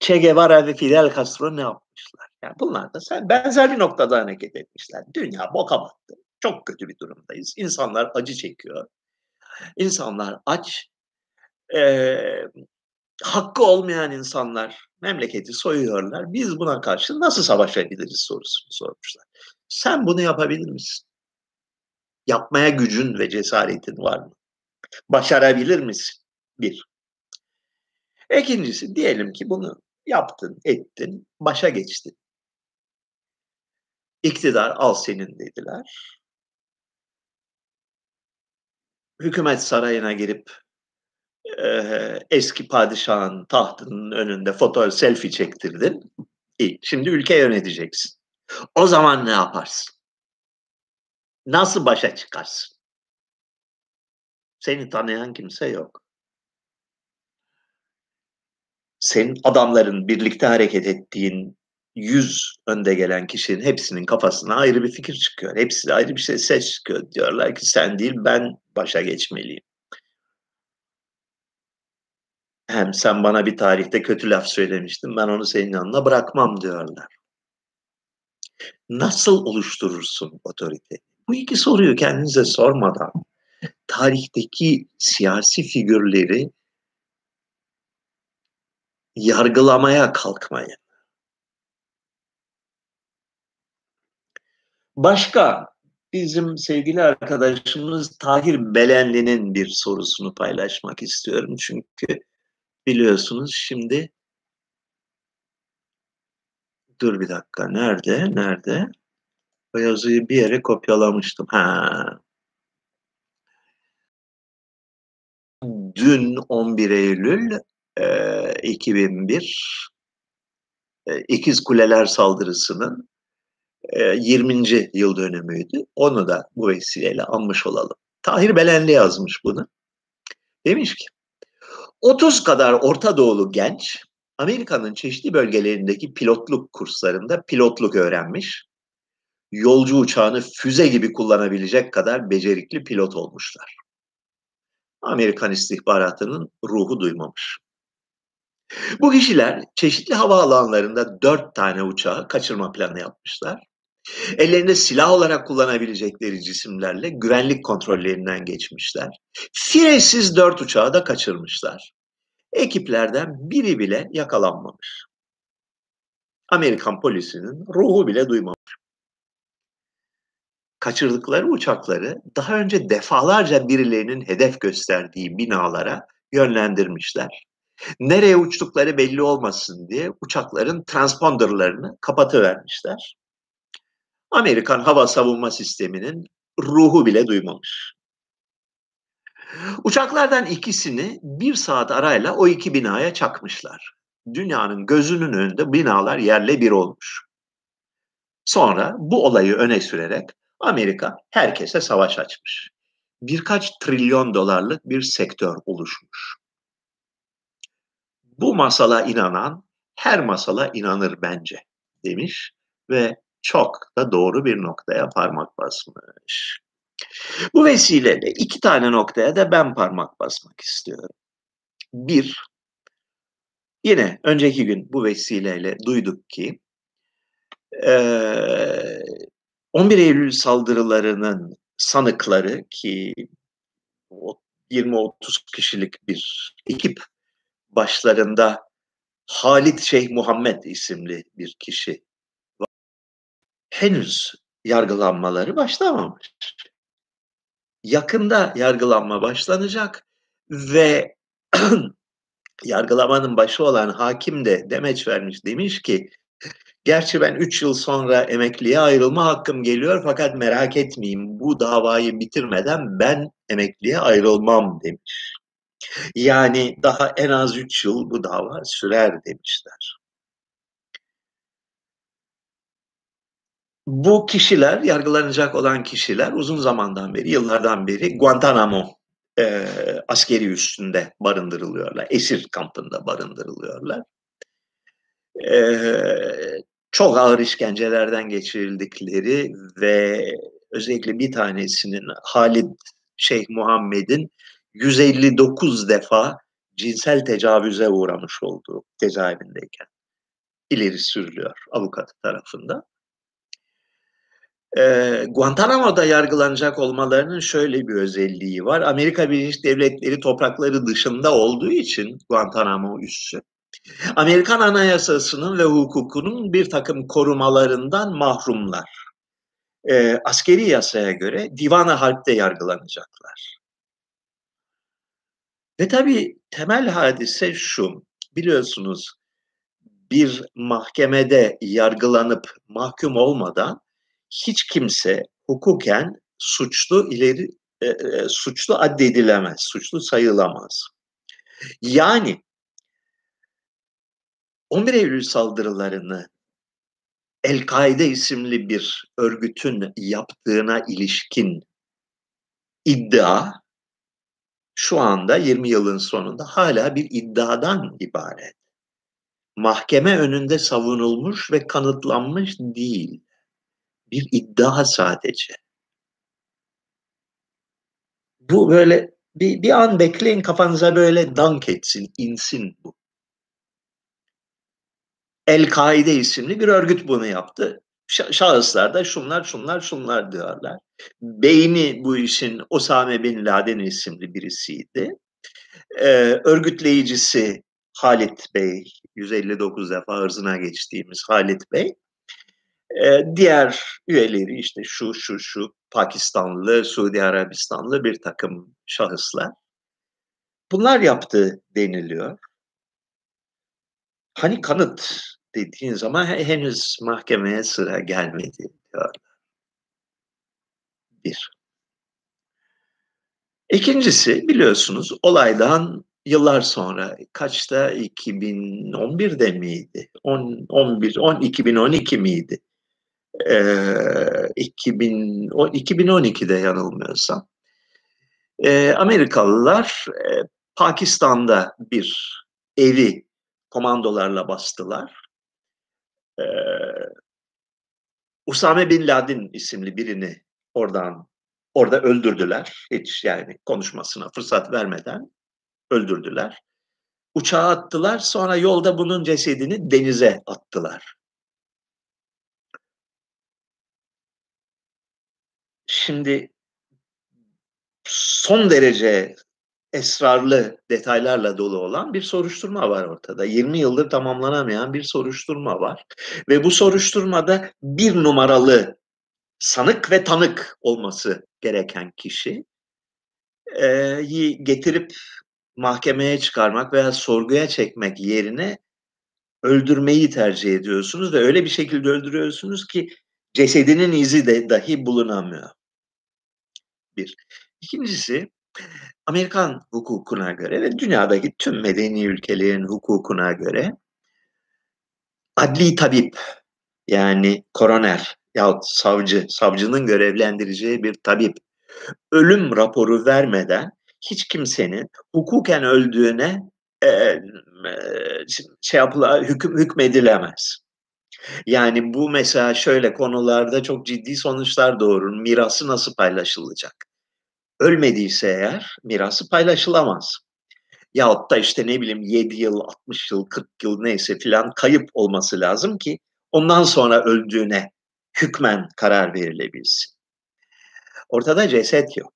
Che Guevara ve Fidel Castro ne yapmışlar? Yani bunlar da sen benzer bir noktada hareket etmişler. Dünya boka battı. Çok kötü bir durumdayız. İnsanlar acı çekiyor. İnsanlar aç. Ee, hakkı olmayan insanlar memleketi soyuyorlar. Biz buna karşı nasıl savaşabiliriz sorusunu sormuşlar. Sen bunu yapabilir misin? Yapmaya gücün ve cesaretin var mı? Başarabilir misin? Bir. İkincisi diyelim ki bunu yaptın, ettin, başa geçtin. İktidar al senin dediler. Hükümet sarayına girip e, eski padişahın tahtının önünde foto selfie çektirdin. İyi, şimdi ülke yöneteceksin. O zaman ne yaparsın? Nasıl başa çıkarsın? Seni tanıyan kimse yok. Senin adamların birlikte hareket ettiğin yüz önde gelen kişinin hepsinin kafasına ayrı bir fikir çıkıyor. Hepsi ayrı bir şey ses çıkıyor. Diyorlar ki sen değil ben başa geçmeliyim. Hem sen bana bir tarihte kötü laf söylemiştin ben onu senin yanına bırakmam diyorlar. Nasıl oluşturursun otorite? Bu iki soruyu kendinize sormadan tarihteki siyasi figürleri yargılamaya kalkmayın. Başka bizim sevgili arkadaşımız Tahir Belenli'nin bir sorusunu paylaşmak istiyorum. Çünkü biliyorsunuz şimdi dur bir dakika nerede nerede o yazıyı bir yere kopyalamıştım. Ha. Dün 11 Eylül e, 2001 e, İkiz Kuleler saldırısının 20. E, yıl dönümüydü. Onu da bu vesileyle anmış olalım. Tahir Belenli yazmış bunu. Demiş ki 30 kadar Orta Doğulu genç Amerika'nın çeşitli bölgelerindeki pilotluk kurslarında pilotluk öğrenmiş. Yolcu uçağını füze gibi kullanabilecek kadar becerikli pilot olmuşlar. Amerikan istihbaratının ruhu duymamış. Bu kişiler çeşitli havaalanlarında dört tane uçağı kaçırma planı yapmışlar. Ellerinde silah olarak kullanabilecekleri cisimlerle güvenlik kontrollerinden geçmişler. Firesiz dört uçağı da kaçırmışlar. Ekiplerden biri bile yakalanmamış. Amerikan polisinin ruhu bile duymamış. Kaçırdıkları uçakları daha önce defalarca birilerinin hedef gösterdiği binalara yönlendirmişler. Nereye uçtukları belli olmasın diye uçakların transponderlarını kapatıvermişler. Amerikan hava savunma sisteminin ruhu bile duymamış. Uçaklardan ikisini bir saat arayla o iki binaya çakmışlar. Dünyanın gözünün önünde binalar yerle bir olmuş. Sonra bu olayı öne sürerek Amerika herkese savaş açmış. Birkaç trilyon dolarlık bir sektör oluşmuş. Bu masala inanan her masala inanır bence demiş ve çok da doğru bir noktaya parmak basmış. Bu vesileyle iki tane noktaya da ben parmak basmak istiyorum. Bir, yine önceki gün bu vesileyle duyduk ki 11 Eylül saldırılarının sanıkları ki 20-30 kişilik bir ekip başlarında Halit Şeyh Muhammed isimli bir kişi var. Henüz yargılanmaları başlamamış. Yakında yargılanma başlanacak ve yargılamanın başı olan hakim de demeç vermiş demiş ki gerçi ben 3 yıl sonra emekliye ayrılma hakkım geliyor fakat merak etmeyin bu davayı bitirmeden ben emekliye ayrılmam demiş. Yani daha en az 3 yıl bu dava sürer demişler. Bu kişiler, yargılanacak olan kişiler uzun zamandan beri, yıllardan beri Guantanamo e, askeri üstünde barındırılıyorlar. Esir kampında barındırılıyorlar. E, çok ağır işkencelerden geçirildikleri ve özellikle bir tanesinin Halid Şeyh Muhammed'in 159 defa cinsel tecavüze uğramış olduğu cezaevindeyken ileri sürülüyor avukatı tarafından. E, Guantanamo'da yargılanacak olmalarının şöyle bir özelliği var. Amerika Birleşik Devletleri toprakları dışında olduğu için Guantanamo üssü, Amerikan Anayasası'nın ve hukukunun bir takım korumalarından mahrumlar. E, askeri yasaya göre divan harpte yargılanacaklar. Ve tabii temel hadise şu, biliyorsunuz bir mahkemede yargılanıp mahkum olmadan hiç kimse hukuken suçlu ileri e, e, suçlu addedilemez, suçlu sayılamaz. Yani 11 Eylül saldırılarını El-Kaide isimli bir örgütün yaptığına ilişkin iddia şu anda 20 yılın sonunda hala bir iddiadan ibaret. Mahkeme önünde savunulmuş ve kanıtlanmış değil. Bir iddia sadece. Bu böyle bir, bir an bekleyin kafanıza böyle dank etsin, insin bu. El-Kaide isimli bir örgüt bunu yaptı. Şahıslar da şunlar şunlar şunlar diyorlar. Beyni bu işin Osame Bin Laden isimli birisiydi. Ee, örgütleyicisi Halit Bey, 159 defa ırzına geçtiğimiz Halit Bey. E, diğer üyeleri işte şu şu şu Pakistanlı, Suudi Arabistanlı bir takım şahıslar. Bunlar yaptı deniliyor. Hani kanıt dediğin zaman henüz mahkemeye sıra gelmedi diyorlar. Bir. İkincisi biliyorsunuz olaydan yıllar sonra kaçta 2011'de miydi? 10, 11, 10, 2012 miydi? Ee, 2000, 2012'de yanılmıyorsam. Ee, Amerikalılar e, Pakistan'da bir evi komandolarla bastılar. Ee, Usame Bin Laden isimli birini oradan orada öldürdüler. Hiç yani konuşmasına fırsat vermeden öldürdüler. Uçağa attılar. Sonra yolda bunun cesedini denize attılar. Şimdi son derece esrarlı detaylarla dolu olan bir soruşturma var ortada. 20 yıldır tamamlanamayan bir soruşturma var. Ve bu soruşturmada bir numaralı sanık ve tanık olması gereken kişi e, getirip mahkemeye çıkarmak veya sorguya çekmek yerine öldürmeyi tercih ediyorsunuz ve öyle bir şekilde öldürüyorsunuz ki cesedinin izi de dahi bulunamıyor. Bir. İkincisi Amerikan hukukuna göre ve dünyadaki tüm medeni ülkelerin hukukuna göre adli tabip yani koroner yahut savcı, savcının görevlendireceği bir tabip ölüm raporu vermeden hiç kimsenin hukuken öldüğüne e, e, şey yapıla, hüküm, hükmedilemez. Yani bu mesela şöyle konularda çok ciddi sonuçlar doğurur. Mirası nasıl paylaşılacak? Ölmediyse eğer mirası paylaşılamaz. Yahut da işte ne bileyim 7 yıl, 60 yıl, 40 yıl neyse filan kayıp olması lazım ki ondan sonra öldüğüne hükmen karar verilebilsin. Ortada ceset yok.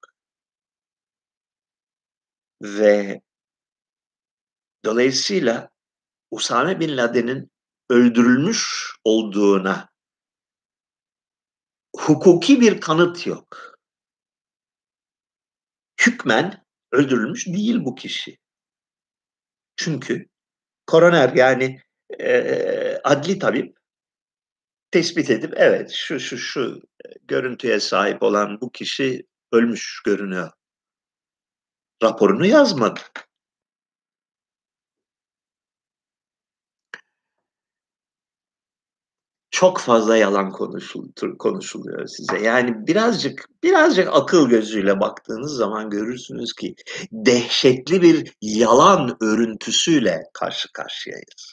Ve dolayısıyla Usame Bin Laden'in öldürülmüş olduğuna hukuki bir kanıt yok. Hükmen öldürülmüş değil bu kişi. Çünkü koroner yani e, adli tabip tespit edip evet şu şu şu görüntüye sahip olan bu kişi ölmüş görünüyor. Raporunu yazmadı. çok fazla yalan konuşuluyor size. Yani birazcık birazcık akıl gözüyle baktığınız zaman görürsünüz ki dehşetli bir yalan örüntüsüyle karşı karşıyayız.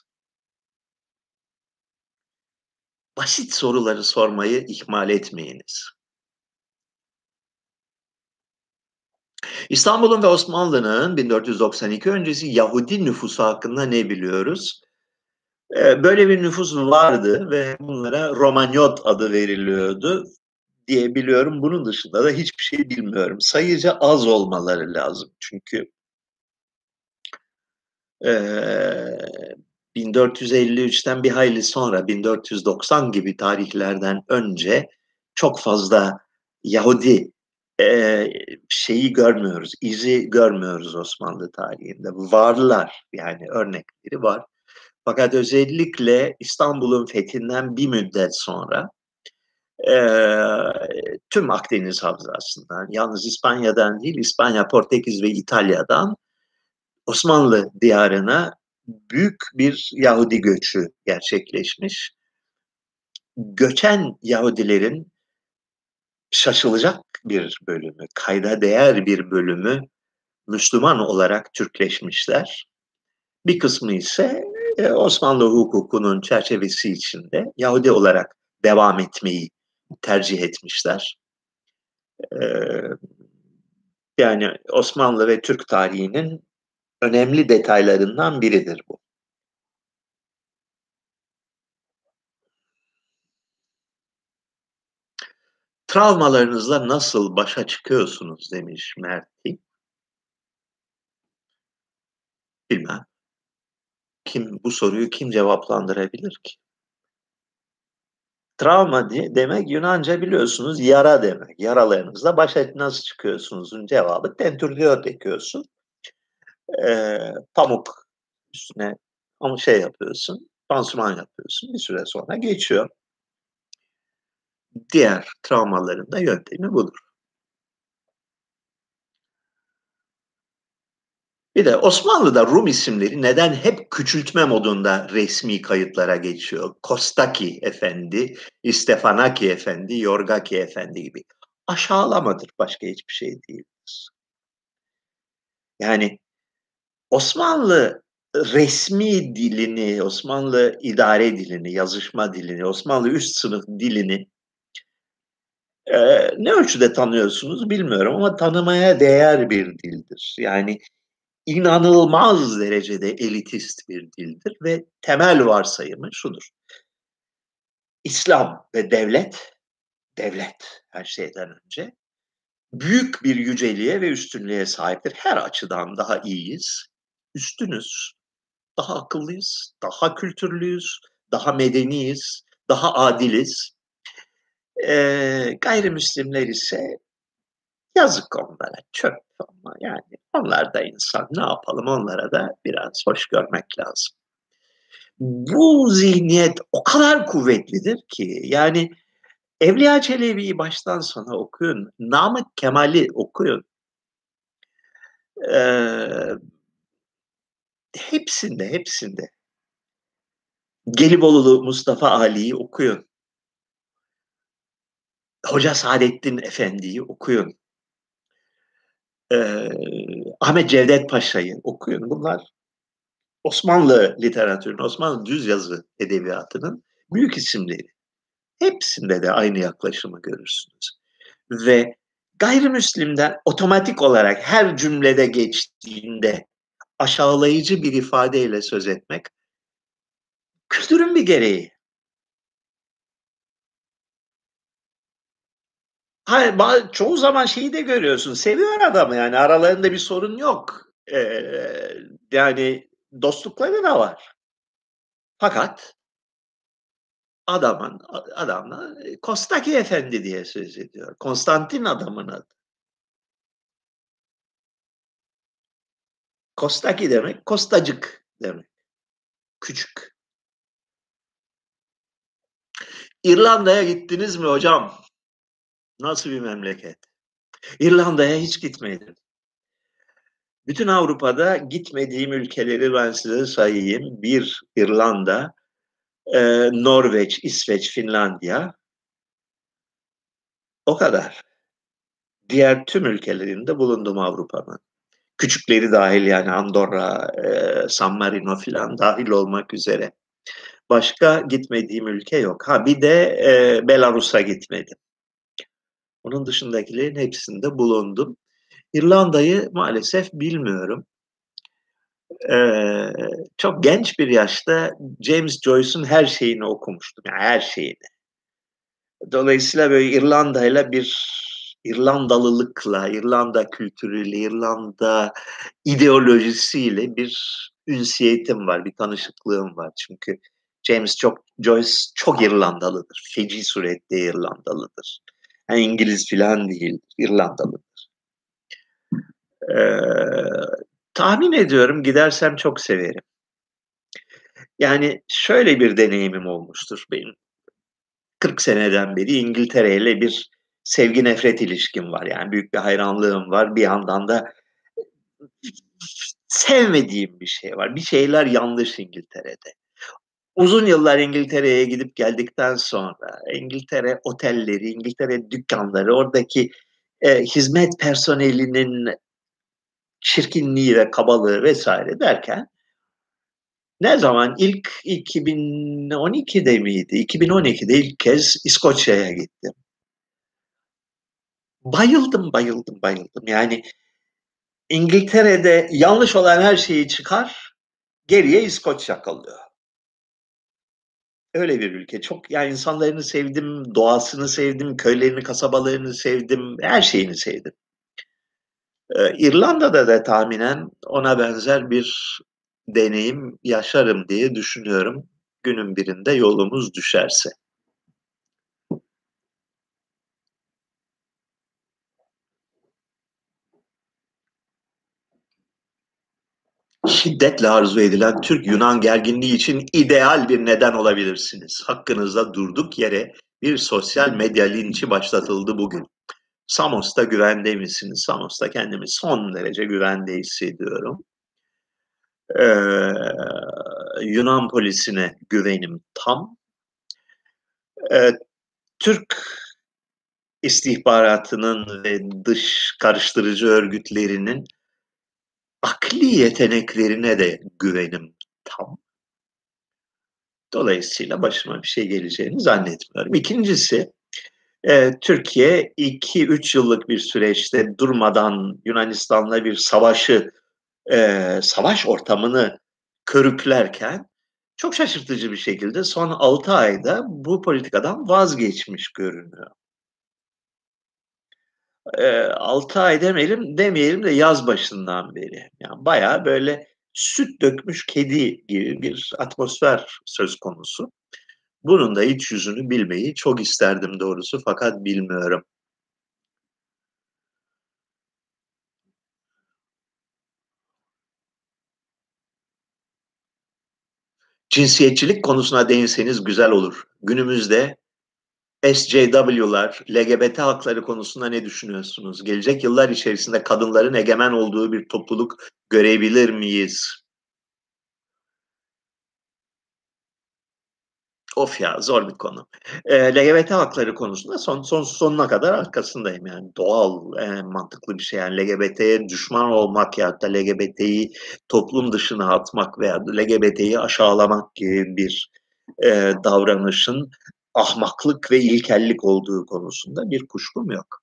Basit soruları sormayı ihmal etmeyiniz. İstanbul'un ve Osmanlı'nın 1492 öncesi Yahudi nüfusu hakkında ne biliyoruz? Ee, böyle bir nüfus vardı ve bunlara Romanyot adı veriliyordu diye biliyorum. Bunun dışında da hiçbir şey bilmiyorum. Sayıca az olmaları lazım çünkü e, 1453'ten bir hayli sonra 1490 gibi tarihlerden önce çok fazla Yahudi e, şeyi görmüyoruz, izi görmüyoruz Osmanlı tarihinde. Varlar yani örnekleri var. Fakat özellikle İstanbul'un fethinden bir müddet sonra e, tüm Akdeniz Havzası'ndan, yalnız İspanya'dan değil, İspanya, Portekiz ve İtalya'dan Osmanlı diyarına büyük bir Yahudi göçü gerçekleşmiş. Göçen Yahudilerin şaşılacak bir bölümü, kayda değer bir bölümü Müslüman olarak Türkleşmişler. Bir kısmı ise e, Osmanlı hukukunun çerçevesi içinde Yahudi olarak devam etmeyi tercih etmişler. E, yani Osmanlı ve Türk tarihinin önemli detaylarından biridir bu. Travmalarınızla nasıl başa çıkıyorsunuz demiş Mert'i. Bilmem. Kim bu soruyu kim cevaplandırabilir ki? Travma demek Yunanca biliyorsunuz yara demek. Yaralarınızla baş et nasıl çıkıyorsunuzun cevabı tentürdiyot ekiyorsun. Ee, pamuk üstüne ama şey yapıyorsun, pansuman yapıyorsun. Bir süre sonra geçiyor. Diğer travmaların da yöntemi budur. Bir de Osmanlı'da Rum isimleri neden hep küçültme modunda resmi kayıtlara geçiyor? Kostaki Efendi, İstefanaki Efendi, Yorgaki Efendi gibi. Aşağılamadır, başka hiçbir şey değildir. Yani Osmanlı resmi dilini, Osmanlı idare dilini, yazışma dilini, Osmanlı üst sınıf dilini e, ne ölçüde tanıyorsunuz bilmiyorum ama tanımaya değer bir dildir. Yani inanılmaz derecede elitist bir dildir ve temel varsayımı şudur. İslam ve devlet, devlet her şeyden önce büyük bir yüceliğe ve üstünlüğe sahiptir. Her açıdan daha iyiyiz, üstünüz, daha akıllıyız, daha kültürlüyüz, daha medeniyiz, daha adiliz. Ee, gayrimüslimler ise yazık onlara, çöp ama yani onlar da insan ne yapalım onlara da biraz hoş görmek lazım. Bu zihniyet o kadar kuvvetlidir ki yani Evliya Çelebi'yi baştan sona okuyun, Namık Kemal'i okuyun. Ee, hepsinde, hepsinde. Gelibolu Mustafa Ali'yi okuyun. Hoca Saadettin Efendi'yi okuyun e, Ahmet Cevdet Paşa'yı okuyun. Bunlar Osmanlı literatürünün, Osmanlı düz yazı edebiyatının büyük isimleri. Hepsinde de aynı yaklaşımı görürsünüz. Ve gayrimüslimden otomatik olarak her cümlede geçtiğinde aşağılayıcı bir ifadeyle söz etmek kültürün bir gereği. Hayır, çoğu zaman şeyi de görüyorsun. Seviyor adamı yani aralarında bir sorun yok. Ee, yani dostlukları da var. Fakat adamın adamla Kostaki Efendi diye söz ediyor. Konstantin adamın adı. Kostaki demek kostacık demek. Küçük. İrlanda'ya gittiniz mi hocam? Nasıl bir memleket? İrlanda'ya hiç gitmedim. Bütün Avrupa'da gitmediğim ülkeleri ben size sayayım. Bir İrlanda, e, Norveç, İsveç, Finlandiya. O kadar. Diğer tüm ülkelerinde bulundum Avrupa'nın. Küçükleri dahil yani Andorra, e, San Marino filan dahil olmak üzere. Başka gitmediğim ülke yok. Ha bir de e, Belarus'a gitmedim. Onun dışındakilerin hepsinde bulundum. İrlanda'yı maalesef bilmiyorum. Ee, çok genç bir yaşta James Joyce'un her şeyini okumuştum. Yani her şeyini. Dolayısıyla böyle İrlanda'yla bir İrlandalılıkla, İrlanda kültürüyle, İrlanda ideolojisiyle bir ünsiyetim var, bir tanışıklığım var. Çünkü James çok, Joyce çok İrlandalıdır. Feci surette İrlandalıdır. Yani İngiliz filan değil, İrlandalıdır. Ee, tahmin ediyorum gidersem çok severim. Yani şöyle bir deneyimim olmuştur benim. 40 seneden beri İngiltere ile bir sevgi nefret ilişkim var. Yani büyük bir hayranlığım var. Bir yandan da sevmediğim bir şey var. Bir şeyler yanlış İngiltere'de uzun yıllar İngiltere'ye gidip geldikten sonra İngiltere otelleri, İngiltere dükkanları, oradaki e, hizmet personelinin çirkinliği ve kabalığı vesaire derken ne zaman ilk 2012'de miydi? 2012'de ilk kez İskoçya'ya gittim. Bayıldım, bayıldım, bayıldım. Yani İngiltere'de yanlış olan her şeyi çıkar, geriye İskoçya kalıyor öyle bir ülke. Çok yani insanlarını sevdim, doğasını sevdim, köylerini, kasabalarını sevdim, her şeyini sevdim. Ee, İrlanda'da da tahminen ona benzer bir deneyim yaşarım diye düşünüyorum. Günün birinde yolumuz düşerse. Şiddetle arzu edilen Türk-Yunan gerginliği için ideal bir neden olabilirsiniz. Hakkınızda durduk yere bir sosyal medya linçi başlatıldı bugün. Samos'ta güvende misiniz? Samos'ta kendimi son derece güvende hissediyorum. Ee, Yunan polisine güvenim tam. Ee, Türk istihbaratının ve dış karıştırıcı örgütlerinin akli yeteneklerine de güvenim tam. Dolayısıyla başıma bir şey geleceğini zannetmiyorum. İkincisi, e, Türkiye 2-3 yıllık bir süreçte durmadan Yunanistan'la bir savaşı, e, savaş ortamını körüklerken çok şaşırtıcı bir şekilde son 6 ayda bu politikadan vazgeçmiş görünüyor. E, 6 ay demeyelim, demeyelim de yaz başından beri. Yani bayağı böyle süt dökmüş kedi gibi bir atmosfer söz konusu. Bunun da iç yüzünü bilmeyi çok isterdim doğrusu fakat bilmiyorum. Cinsiyetçilik konusuna değinseniz güzel olur. Günümüzde SJW'lar, LGBT hakları konusunda ne düşünüyorsunuz? Gelecek yıllar içerisinde kadınların egemen olduğu bir topluluk görebilir miyiz? Of ya zor bir konu. E, LGBT hakları konusunda son, son sonuna kadar arkasındayım yani doğal e, mantıklı bir şey yani LGBT'ye düşman olmak ya da LGBT'yi toplum dışına atmak veya LGBT'yi aşağılamak gibi bir e, davranışın ahmaklık ve ilkellik olduğu konusunda bir kuşkum yok.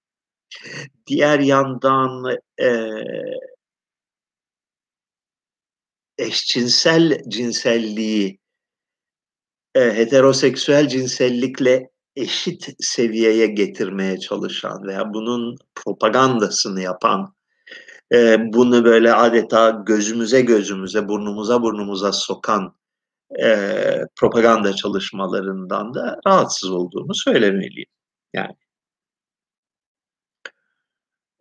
Diğer yandan e, eşcinsel cinselliği e, heteroseksüel cinsellikle eşit seviyeye getirmeye çalışan veya bunun propagandasını yapan, e, bunu böyle adeta gözümüze gözümüze, burnumuza burnumuza sokan e, propaganda çalışmalarından da rahatsız olduğumu söylemeliyim. Yani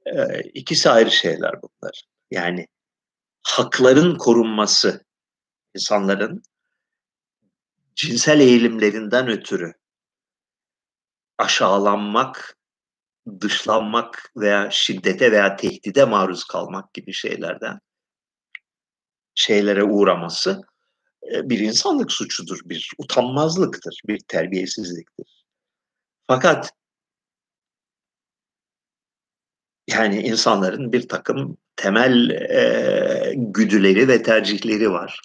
e, ikisi ayrı şeyler bunlar. Yani hakların korunması, insanların cinsel eğilimlerinden ötürü aşağılanmak, dışlanmak veya şiddete veya tehdide maruz kalmak gibi şeylerden şeylere uğraması bir insanlık suçudur, bir utanmazlıktır, bir terbiyesizliktir. Fakat yani insanların bir takım temel e, güdüleri ve tercihleri var.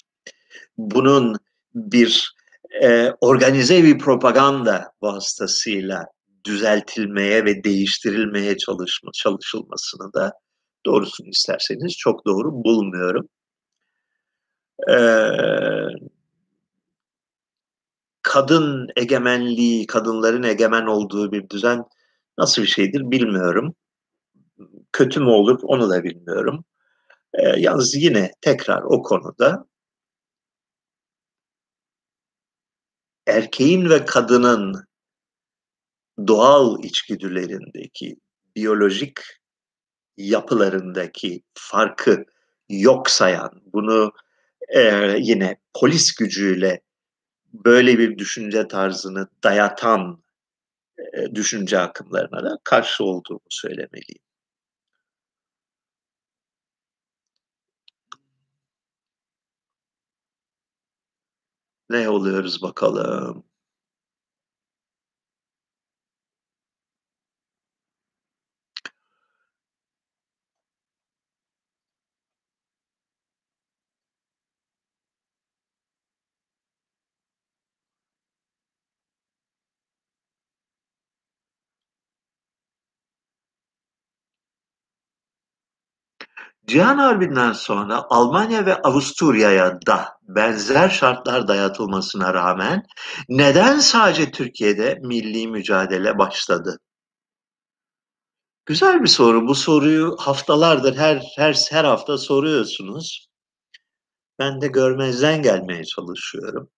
Bunun bir e, organize bir propaganda vasıtasıyla düzeltilmeye ve değiştirilmeye çalışma, çalışılmasını da doğrusunu isterseniz çok doğru bulmuyorum. Ee, kadın egemenliği, kadınların egemen olduğu bir düzen nasıl bir şeydir bilmiyorum. Kötü mü olur onu da bilmiyorum. Ee, yalnız yine tekrar o konuda erkeğin ve kadının doğal içgüdülerindeki, biyolojik yapılarındaki farkı yok sayan, bunu e, yine polis gücüyle böyle bir düşünce tarzını dayatan düşünce akımlarına da karşı olduğumu söylemeliyim. Ne oluyoruz bakalım? Cihan Harbi'nden sonra Almanya ve Avusturya'ya da benzer şartlar dayatılmasına rağmen neden sadece Türkiye'de milli mücadele başladı? Güzel bir soru. Bu soruyu haftalardır her her her hafta soruyorsunuz. Ben de görmezden gelmeye çalışıyorum.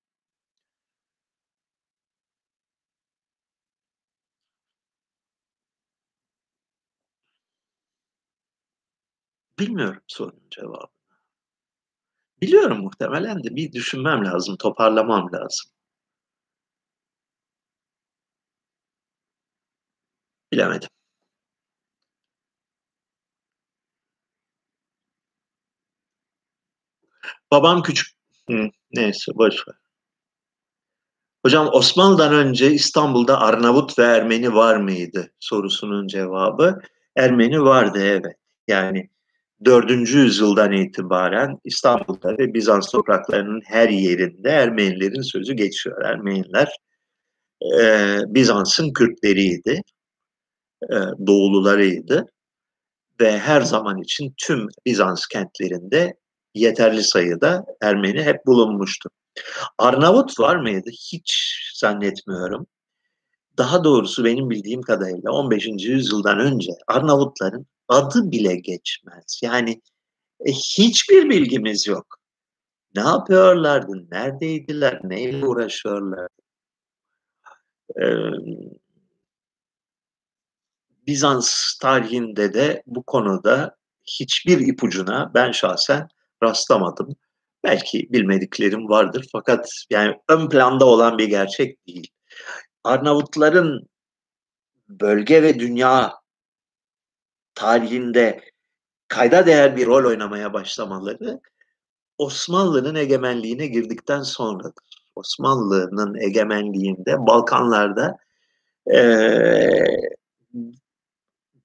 Bilmiyorum sorunun cevabını. Biliyorum muhtemelen de bir düşünmem lazım, toparlamam lazım. Bilemedim. Babam küçük... Hı, neyse boş ver. Hocam Osmanlı'dan önce İstanbul'da Arnavut ve Ermeni var mıydı sorusunun cevabı Ermeni vardı evet. Yani 4. yüzyıldan itibaren İstanbul'da ve Bizans topraklarının her yerinde Ermenilerin sözü geçiyor. Ermeniler e, Bizans'ın Kürtleriydi, e, doğulularıydı ve her zaman için tüm Bizans kentlerinde yeterli sayıda Ermeni hep bulunmuştu. Arnavut var mıydı? Hiç zannetmiyorum. Daha doğrusu benim bildiğim kadarıyla 15. yüzyıldan önce Arnavutların adı bile geçmez. Yani e, hiçbir bilgimiz yok. Ne yapıyorlardı? Neredeydiler? Neyle uğraşıyorlardı? Ee, Bizans tarihinde de bu konuda hiçbir ipucuna ben şahsen rastlamadım. Belki bilmediklerim vardır fakat yani ön planda olan bir gerçek değil. Arnavutların bölge ve dünya tarihinde kayda değer bir rol oynamaya başlamaları Osmanlı'nın egemenliğine girdikten sonradır. Osmanlı'nın egemenliğinde Balkanlarda e,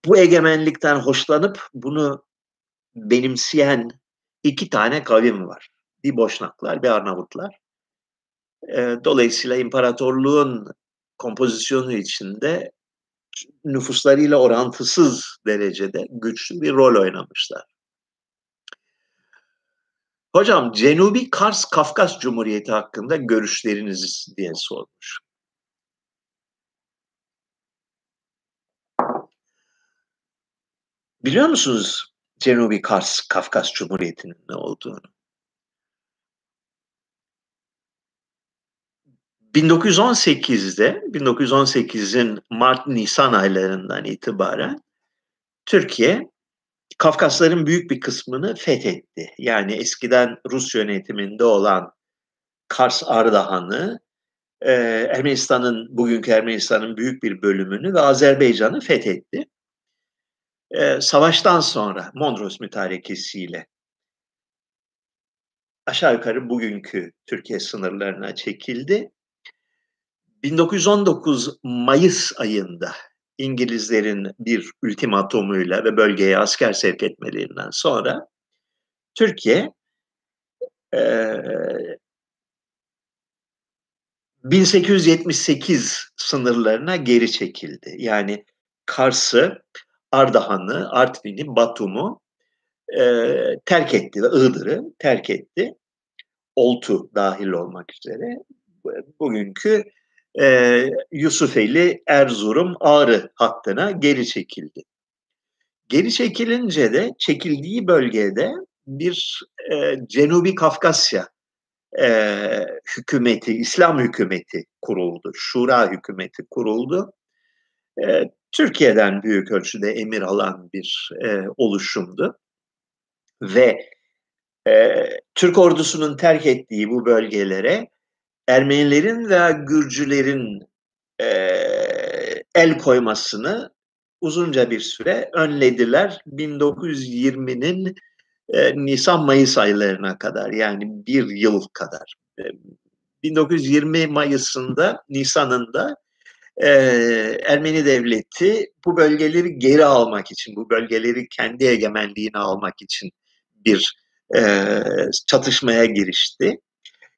bu egemenlikten hoşlanıp bunu benimseyen iki tane kavim var. Bir Boşnaklar, bir Arnavutlar. E, dolayısıyla imparatorluğun kompozisyonu içinde nüfuslarıyla orantısız derecede güçlü bir rol oynamışlar. Hocam Cenubi Kars Kafkas Cumhuriyeti hakkında görüşleriniz diye sormuş. Biliyor musunuz Cenubi Kars Kafkas Cumhuriyeti'nin ne olduğunu? 1918'de 1918'in Mart-Nisan aylarından itibaren Türkiye Kafkasların büyük bir kısmını fethetti. Yani eskiden Rus yönetiminde olan Kars Ardahan'ı, e, Ermenistan'ın, bugünkü Ermenistan'ın büyük bir bölümünü ve Azerbaycan'ı fethetti. E, savaştan sonra Mondros mütarekesiyle aşağı yukarı bugünkü Türkiye sınırlarına çekildi 1919 Mayıs ayında İngilizlerin bir ultimatomuyla ve bölgeye asker sevk etmelerinden sonra Türkiye e, 1878 sınırlarına geri çekildi. Yani Kars'ı, Ardahan'ı, Artvin'i, Batum'u e, terk etti ve Iğdır'ı terk etti. Oltu dahil olmak üzere. Bugünkü e, Yusufeli, Erzurum, Ağrı hattına geri çekildi. Geri çekilince de çekildiği bölgede bir e, Cenubi Kafkasya e, hükümeti, İslam hükümeti kuruldu. Şura hükümeti kuruldu. E, Türkiye'den büyük ölçüde emir alan bir e, oluşumdu. Ve e, Türk ordusunun terk ettiği bu bölgelere Ermenilerin veya Gürcülerin e, el koymasını uzunca bir süre önlediler. 1920'nin e, Nisan-Mayıs aylarına kadar yani bir yıl kadar. E, 1920 Mayıs'ında, Nisan'ında e, Ermeni devleti bu bölgeleri geri almak için, bu bölgeleri kendi egemenliğine almak için bir e, çatışmaya girişti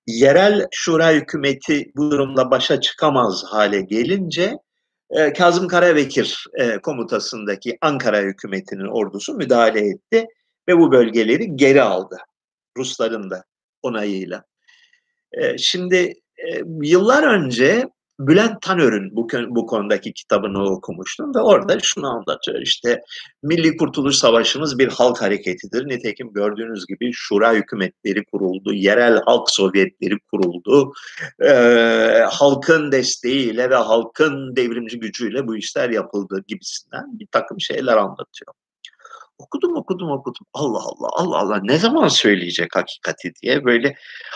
yerel şura hükümeti bu durumla başa çıkamaz hale gelince e, Kazım Karabekir e, komutasındaki Ankara hükümetinin ordusu müdahale etti ve bu bölgeleri geri aldı. Rusların da onayıyla. E, şimdi e, yıllar önce Bülent Tanör'ün bu, bu konudaki kitabını okumuştum ve orada şunu anlatıyor. İşte Milli Kurtuluş Savaşımız bir halk hareketidir. Nitekim gördüğünüz gibi şura hükümetleri kuruldu, yerel halk sovyetleri kuruldu. Ee, halkın desteğiyle ve halkın devrimci gücüyle bu işler yapıldı gibisinden bir takım şeyler anlatıyor. Okudum, okudum, okudum. Allah Allah, Allah Allah ne zaman söyleyecek hakikati diye böyle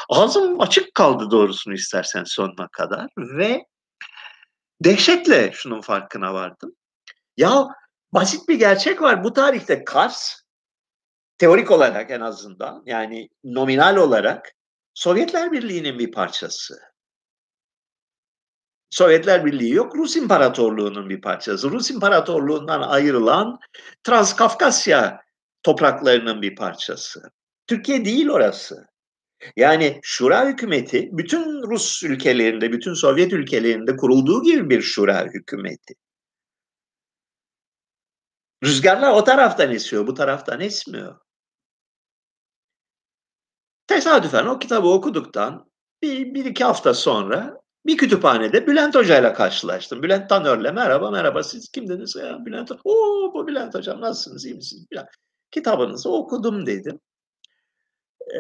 ağzım açık kaldı doğrusunu istersen sonuna kadar ve dehşetle şunun farkına vardım. Ya basit bir gerçek var. Bu tarihte Kars teorik olarak en azından yani nominal olarak Sovyetler Birliği'nin bir parçası. Sovyetler Birliği yok, Rus İmparatorluğu'nun bir parçası. Rus İmparatorluğu'ndan ayrılan Transkafkasya topraklarının bir parçası. Türkiye değil orası. Yani Şura hükümeti bütün Rus ülkelerinde, bütün Sovyet ülkelerinde kurulduğu gibi bir Şura hükümeti. Rüzgarlar o taraftan esiyor, bu taraftan esmiyor. Tesadüfen o kitabı okuduktan bir, bir iki hafta sonra bir kütüphanede Bülent Hoca ile karşılaştım. Bülent Tanör'le merhaba merhaba siz kimdiniz ya Bülent Hoca. Oo bu Bülent Hocam nasılsınız iyi misiniz? Bülent. Kitabınızı okudum dedim.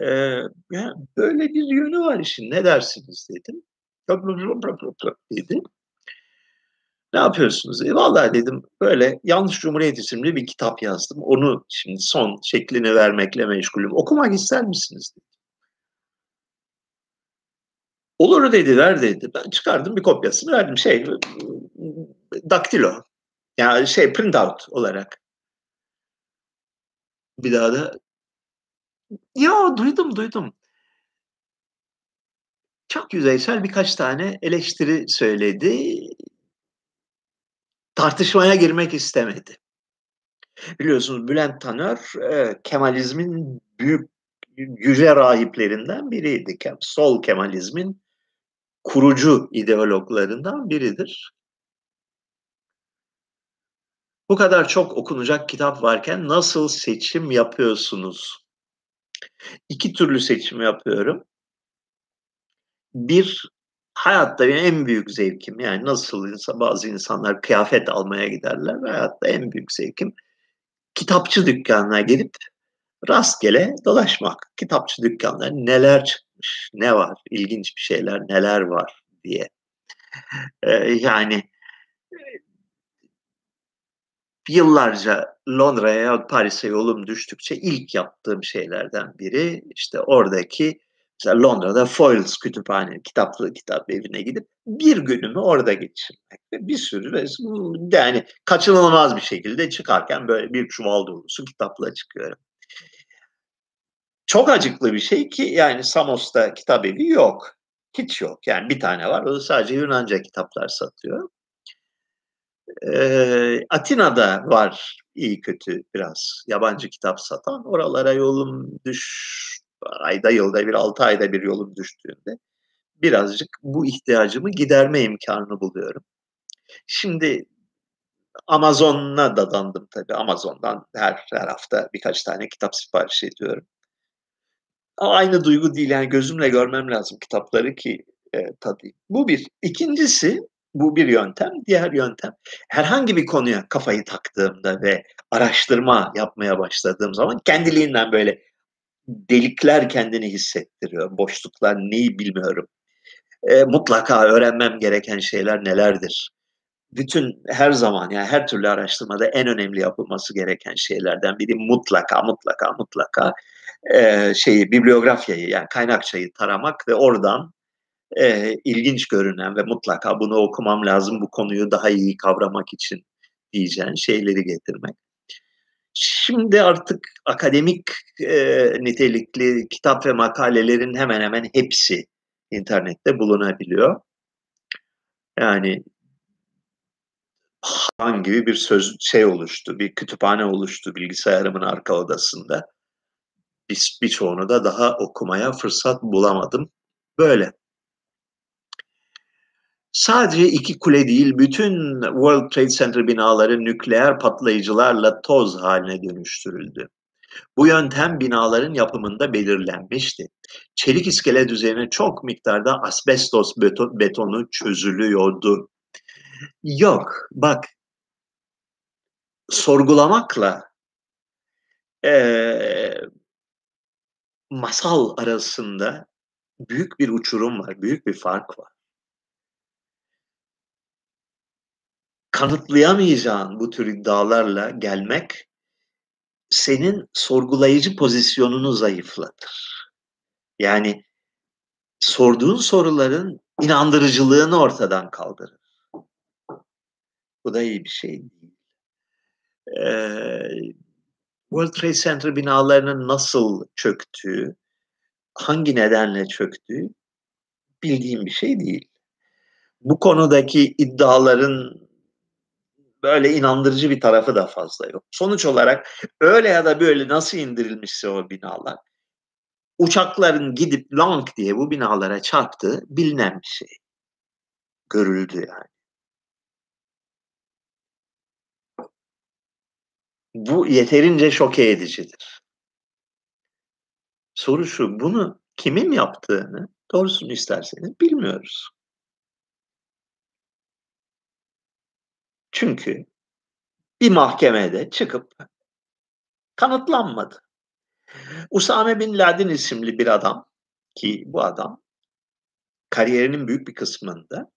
Ee, ya böyle bir yönü var işin ne dersiniz dedim. dedi. Ne yapıyorsunuz? E, vallahi dedim böyle Yanlış Cumhuriyet isimli bir kitap yazdım. Onu şimdi son şeklini vermekle meşgulüm. Okumak ister misiniz? Dedi. Olur dedi ver dedi. Ben çıkardım bir kopyasını verdim. Şey daktilo. Yani şey printout olarak. Bir daha da ya duydum duydum. Çok yüzeysel birkaç tane eleştiri söyledi. Tartışmaya girmek istemedi. Biliyorsunuz Bülent Tanör e, Kemalizmin büyük yüce rahiplerinden biriydi. Sol Kemalizmin kurucu ideologlarından biridir. Bu kadar çok okunacak kitap varken nasıl seçim yapıyorsunuz? İki türlü seçim yapıyorum. Bir, hayatta benim en büyük zevkim yani nasıl insan, bazı insanlar kıyafet almaya giderler. Hayatta en büyük zevkim kitapçı dükkanına gidip rastgele dolaşmak. Kitapçı dükkanları neler çıkmış, ne var, ilginç bir şeyler neler var diye. Ee, yani yıllarca Londra'ya Paris'e yolum düştükçe ilk yaptığım şeylerden biri işte oradaki mesela Londra'da Foyles kütüphane, kitaplı kitap evine gidip bir günümü orada geçirmek. Bir sürü yani kaçınılmaz bir şekilde çıkarken böyle bir çuval dolusu kitapla çıkıyorum. Çok acıklı bir şey ki yani Samos'ta kitap evi yok. Hiç yok. Yani bir tane var. O sadece Yunanca kitaplar satıyor. Atina'da var iyi kötü biraz yabancı kitap satan. Oralara yolum düş ayda yılda bir altı ayda bir yolum düştüğünde birazcık bu ihtiyacımı giderme imkanını buluyorum. Şimdi Amazon'a dadandım tabii. Amazon'dan her, her hafta birkaç tane kitap sipariş ediyorum aynı duygu değil. Yani gözümle görmem lazım kitapları ki e, tadayım. Bu bir. İkincisi bu bir yöntem. Diğer yöntem herhangi bir konuya kafayı taktığımda ve araştırma yapmaya başladığım zaman kendiliğinden böyle delikler kendini hissettiriyor. Boşluklar neyi bilmiyorum. E, mutlaka öğrenmem gereken şeyler nelerdir? Bütün her zaman yani her türlü araştırmada en önemli yapılması gereken şeylerden biri mutlaka mutlaka mutlaka e, şeyi bibliografyayı yani kaynakçayı taramak ve oradan e, ilginç görünen ve mutlaka bunu okumam lazım bu konuyu daha iyi kavramak için diyeceğin şeyleri getirmek. Şimdi artık akademik e, nitelikli kitap ve makalelerin hemen hemen hepsi internette bulunabiliyor. Yani hangi bir söz şey oluştu, bir kütüphane oluştu bilgisayarımın arka odasında bir, birçoğunu da daha okumaya fırsat bulamadım. Böyle. Sadece iki kule değil, bütün World Trade Center binaları nükleer patlayıcılarla toz haline dönüştürüldü. Bu yöntem binaların yapımında belirlenmişti. Çelik iskelet üzerine çok miktarda asbestos betonu çözülüyordu. Yok, bak, sorgulamakla e, masal arasında büyük bir uçurum var, büyük bir fark var. Kanıtlayamayacağın bu tür iddialarla gelmek senin sorgulayıcı pozisyonunu zayıflatır. Yani sorduğun soruların inandırıcılığını ortadan kaldırır. Bu da iyi bir şey değil. Ee, World Trade Center binalarının nasıl çöktüğü, hangi nedenle çöktüğü bildiğim bir şey değil. Bu konudaki iddiaların böyle inandırıcı bir tarafı da fazla yok. Sonuç olarak öyle ya da böyle nasıl indirilmişse o binalar uçakların gidip long diye bu binalara çarptığı bilinen bir şey. Görüldü yani. Bu yeterince şoke edicidir. Soru şu, bunu kimin yaptığını doğrusunu isterseniz bilmiyoruz. Çünkü bir mahkemede çıkıp kanıtlanmadı. Usame Bin Laden isimli bir adam ki bu adam kariyerinin büyük bir kısmında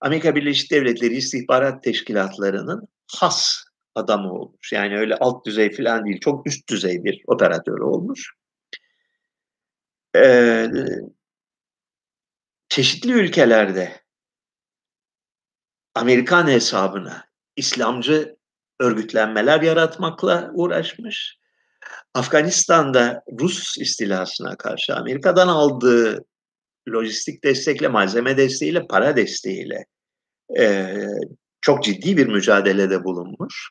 Amerika Birleşik Devletleri istihbarat teşkilatlarının has adamı olmuş. Yani öyle alt düzey falan değil, çok üst düzey bir operatör olmuş. Ee, çeşitli ülkelerde Amerikan hesabına İslamcı örgütlenmeler yaratmakla uğraşmış. Afganistan'da Rus istilasına karşı Amerika'dan aldığı lojistik destekle, malzeme desteğiyle, para desteğiyle e, çok ciddi bir mücadelede bulunmuş.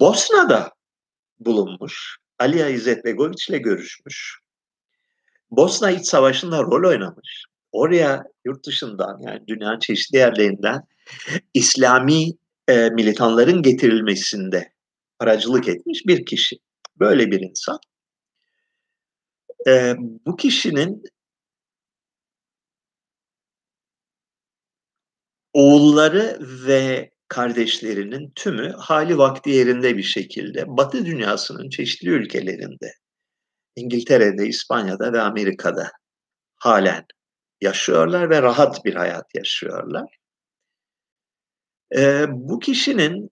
Bosna'da bulunmuş. Aliya İzzet Begoviç ile görüşmüş. Bosna İç Savaşı'nda rol oynamış. Oraya yurt dışından yani dünyanın çeşitli yerlerinden İslami e, militanların getirilmesinde aracılık etmiş bir kişi. Böyle bir insan. E, bu kişinin oğulları ve kardeşlerinin tümü hali vakti yerinde bir şekilde Batı dünyasının çeşitli ülkelerinde, İngiltere'de, İspanya'da ve Amerika'da halen yaşıyorlar ve rahat bir hayat yaşıyorlar. Ee, bu kişinin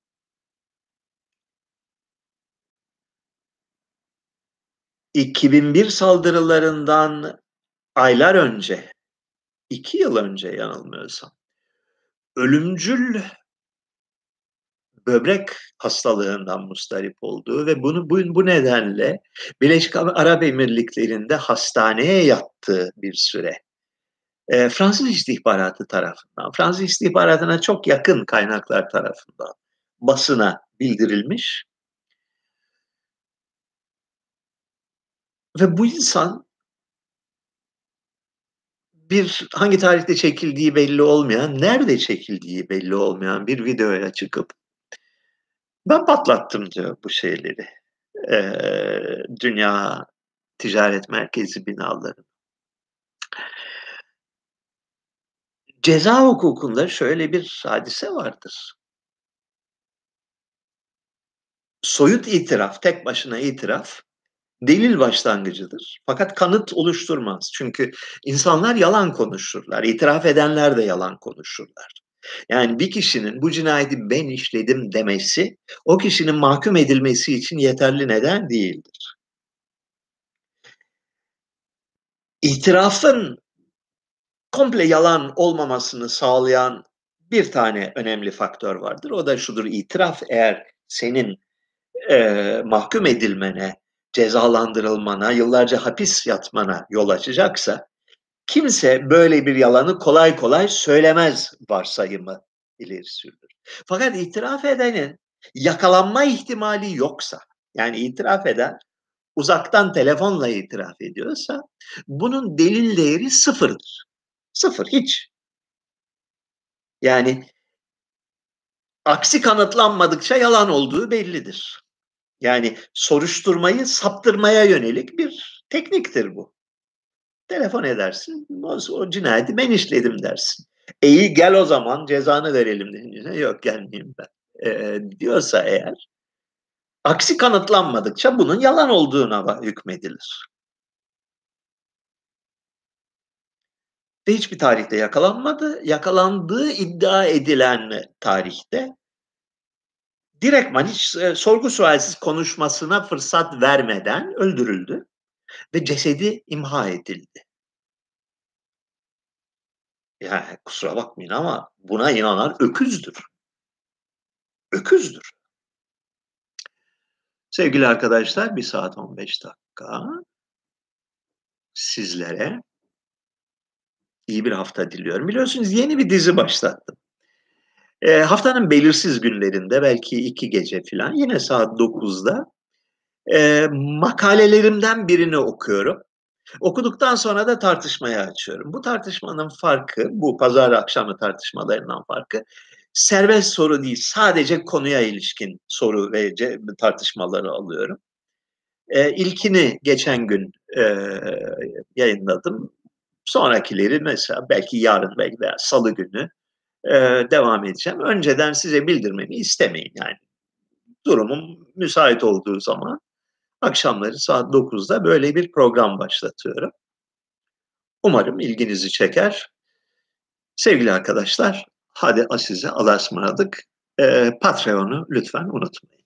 ...2001 saldırılarından aylar önce, iki yıl önce yanılmıyorsam, ölümcül böbrek hastalığından mustarip olduğu ve bunu bu, bu nedenle Birleşik Arap Emirlikleri'nde hastaneye yattığı bir süre e, Fransız istihbaratı tarafından, Fransız istihbaratına çok yakın kaynaklar tarafından basına bildirilmiş. Ve bu insan bir hangi tarihte çekildiği belli olmayan, nerede çekildiği belli olmayan bir videoya çıkıp ben patlattım diyor bu şeyleri. Ee, dünya ticaret merkezi binaları. Ceza hukukunda şöyle bir hadise vardır. Soyut itiraf, tek başına itiraf delil başlangıcıdır. Fakat kanıt oluşturmaz. Çünkü insanlar yalan konuşurlar. İtiraf edenler de yalan konuşurlar. Yani bir kişinin bu cinayeti ben işledim demesi o kişinin mahkum edilmesi için yeterli neden değildir. İtirafın komple yalan olmamasını sağlayan bir tane önemli faktör vardır. O da şudur itiraf eğer senin e, mahkum edilmene, cezalandırılmana, yıllarca hapis yatmana yol açacaksa kimse böyle bir yalanı kolay kolay söylemez varsayımı ileri sürülür. Fakat itiraf edenin yakalanma ihtimali yoksa, yani itiraf eden uzaktan telefonla itiraf ediyorsa bunun delil değeri sıfırdır. Sıfır, hiç. Yani aksi kanıtlanmadıkça yalan olduğu bellidir. Yani soruşturmayı saptırmaya yönelik bir tekniktir bu. Telefon edersin, o, o cinayeti ben işledim dersin. İyi gel o zaman cezanı verelim deyince yok gelmeyeyim ben e, diyorsa eğer aksi kanıtlanmadıkça bunun yalan olduğuna hükmedilir. Ve hiçbir tarihte yakalanmadı. Yakalandığı iddia edilen tarihte direktman hiç e, sorgu sualsiz konuşmasına fırsat vermeden öldürüldü ve cesedi imha edildi. Yani kusura bakmayın ama buna inanan öküzdür. Öküzdür. Sevgili arkadaşlar bir saat 15 dakika sizlere iyi bir hafta diliyorum. Biliyorsunuz yeni bir dizi başlattım. E, haftanın belirsiz günlerinde belki iki gece falan yine saat 9'da e, makalelerimden birini okuyorum. Okuduktan sonra da tartışmaya açıyorum. Bu tartışmanın farkı, bu pazar akşamı tartışmalarından farkı serbest soru değil, sadece konuya ilişkin soru ve tartışmaları alıyorum. E, ilkini geçen gün e, yayınladım. Sonrakileri mesela belki yarın belki veya salı günü devam edeceğim. Önceden size bildirmemi istemeyin yani. Durumum müsait olduğu zaman akşamları saat 9'da böyle bir program başlatıyorum. Umarım ilginizi çeker. Sevgili arkadaşlar, hadi size Allah'a ısmarladık. Patreon'u lütfen unutmayın.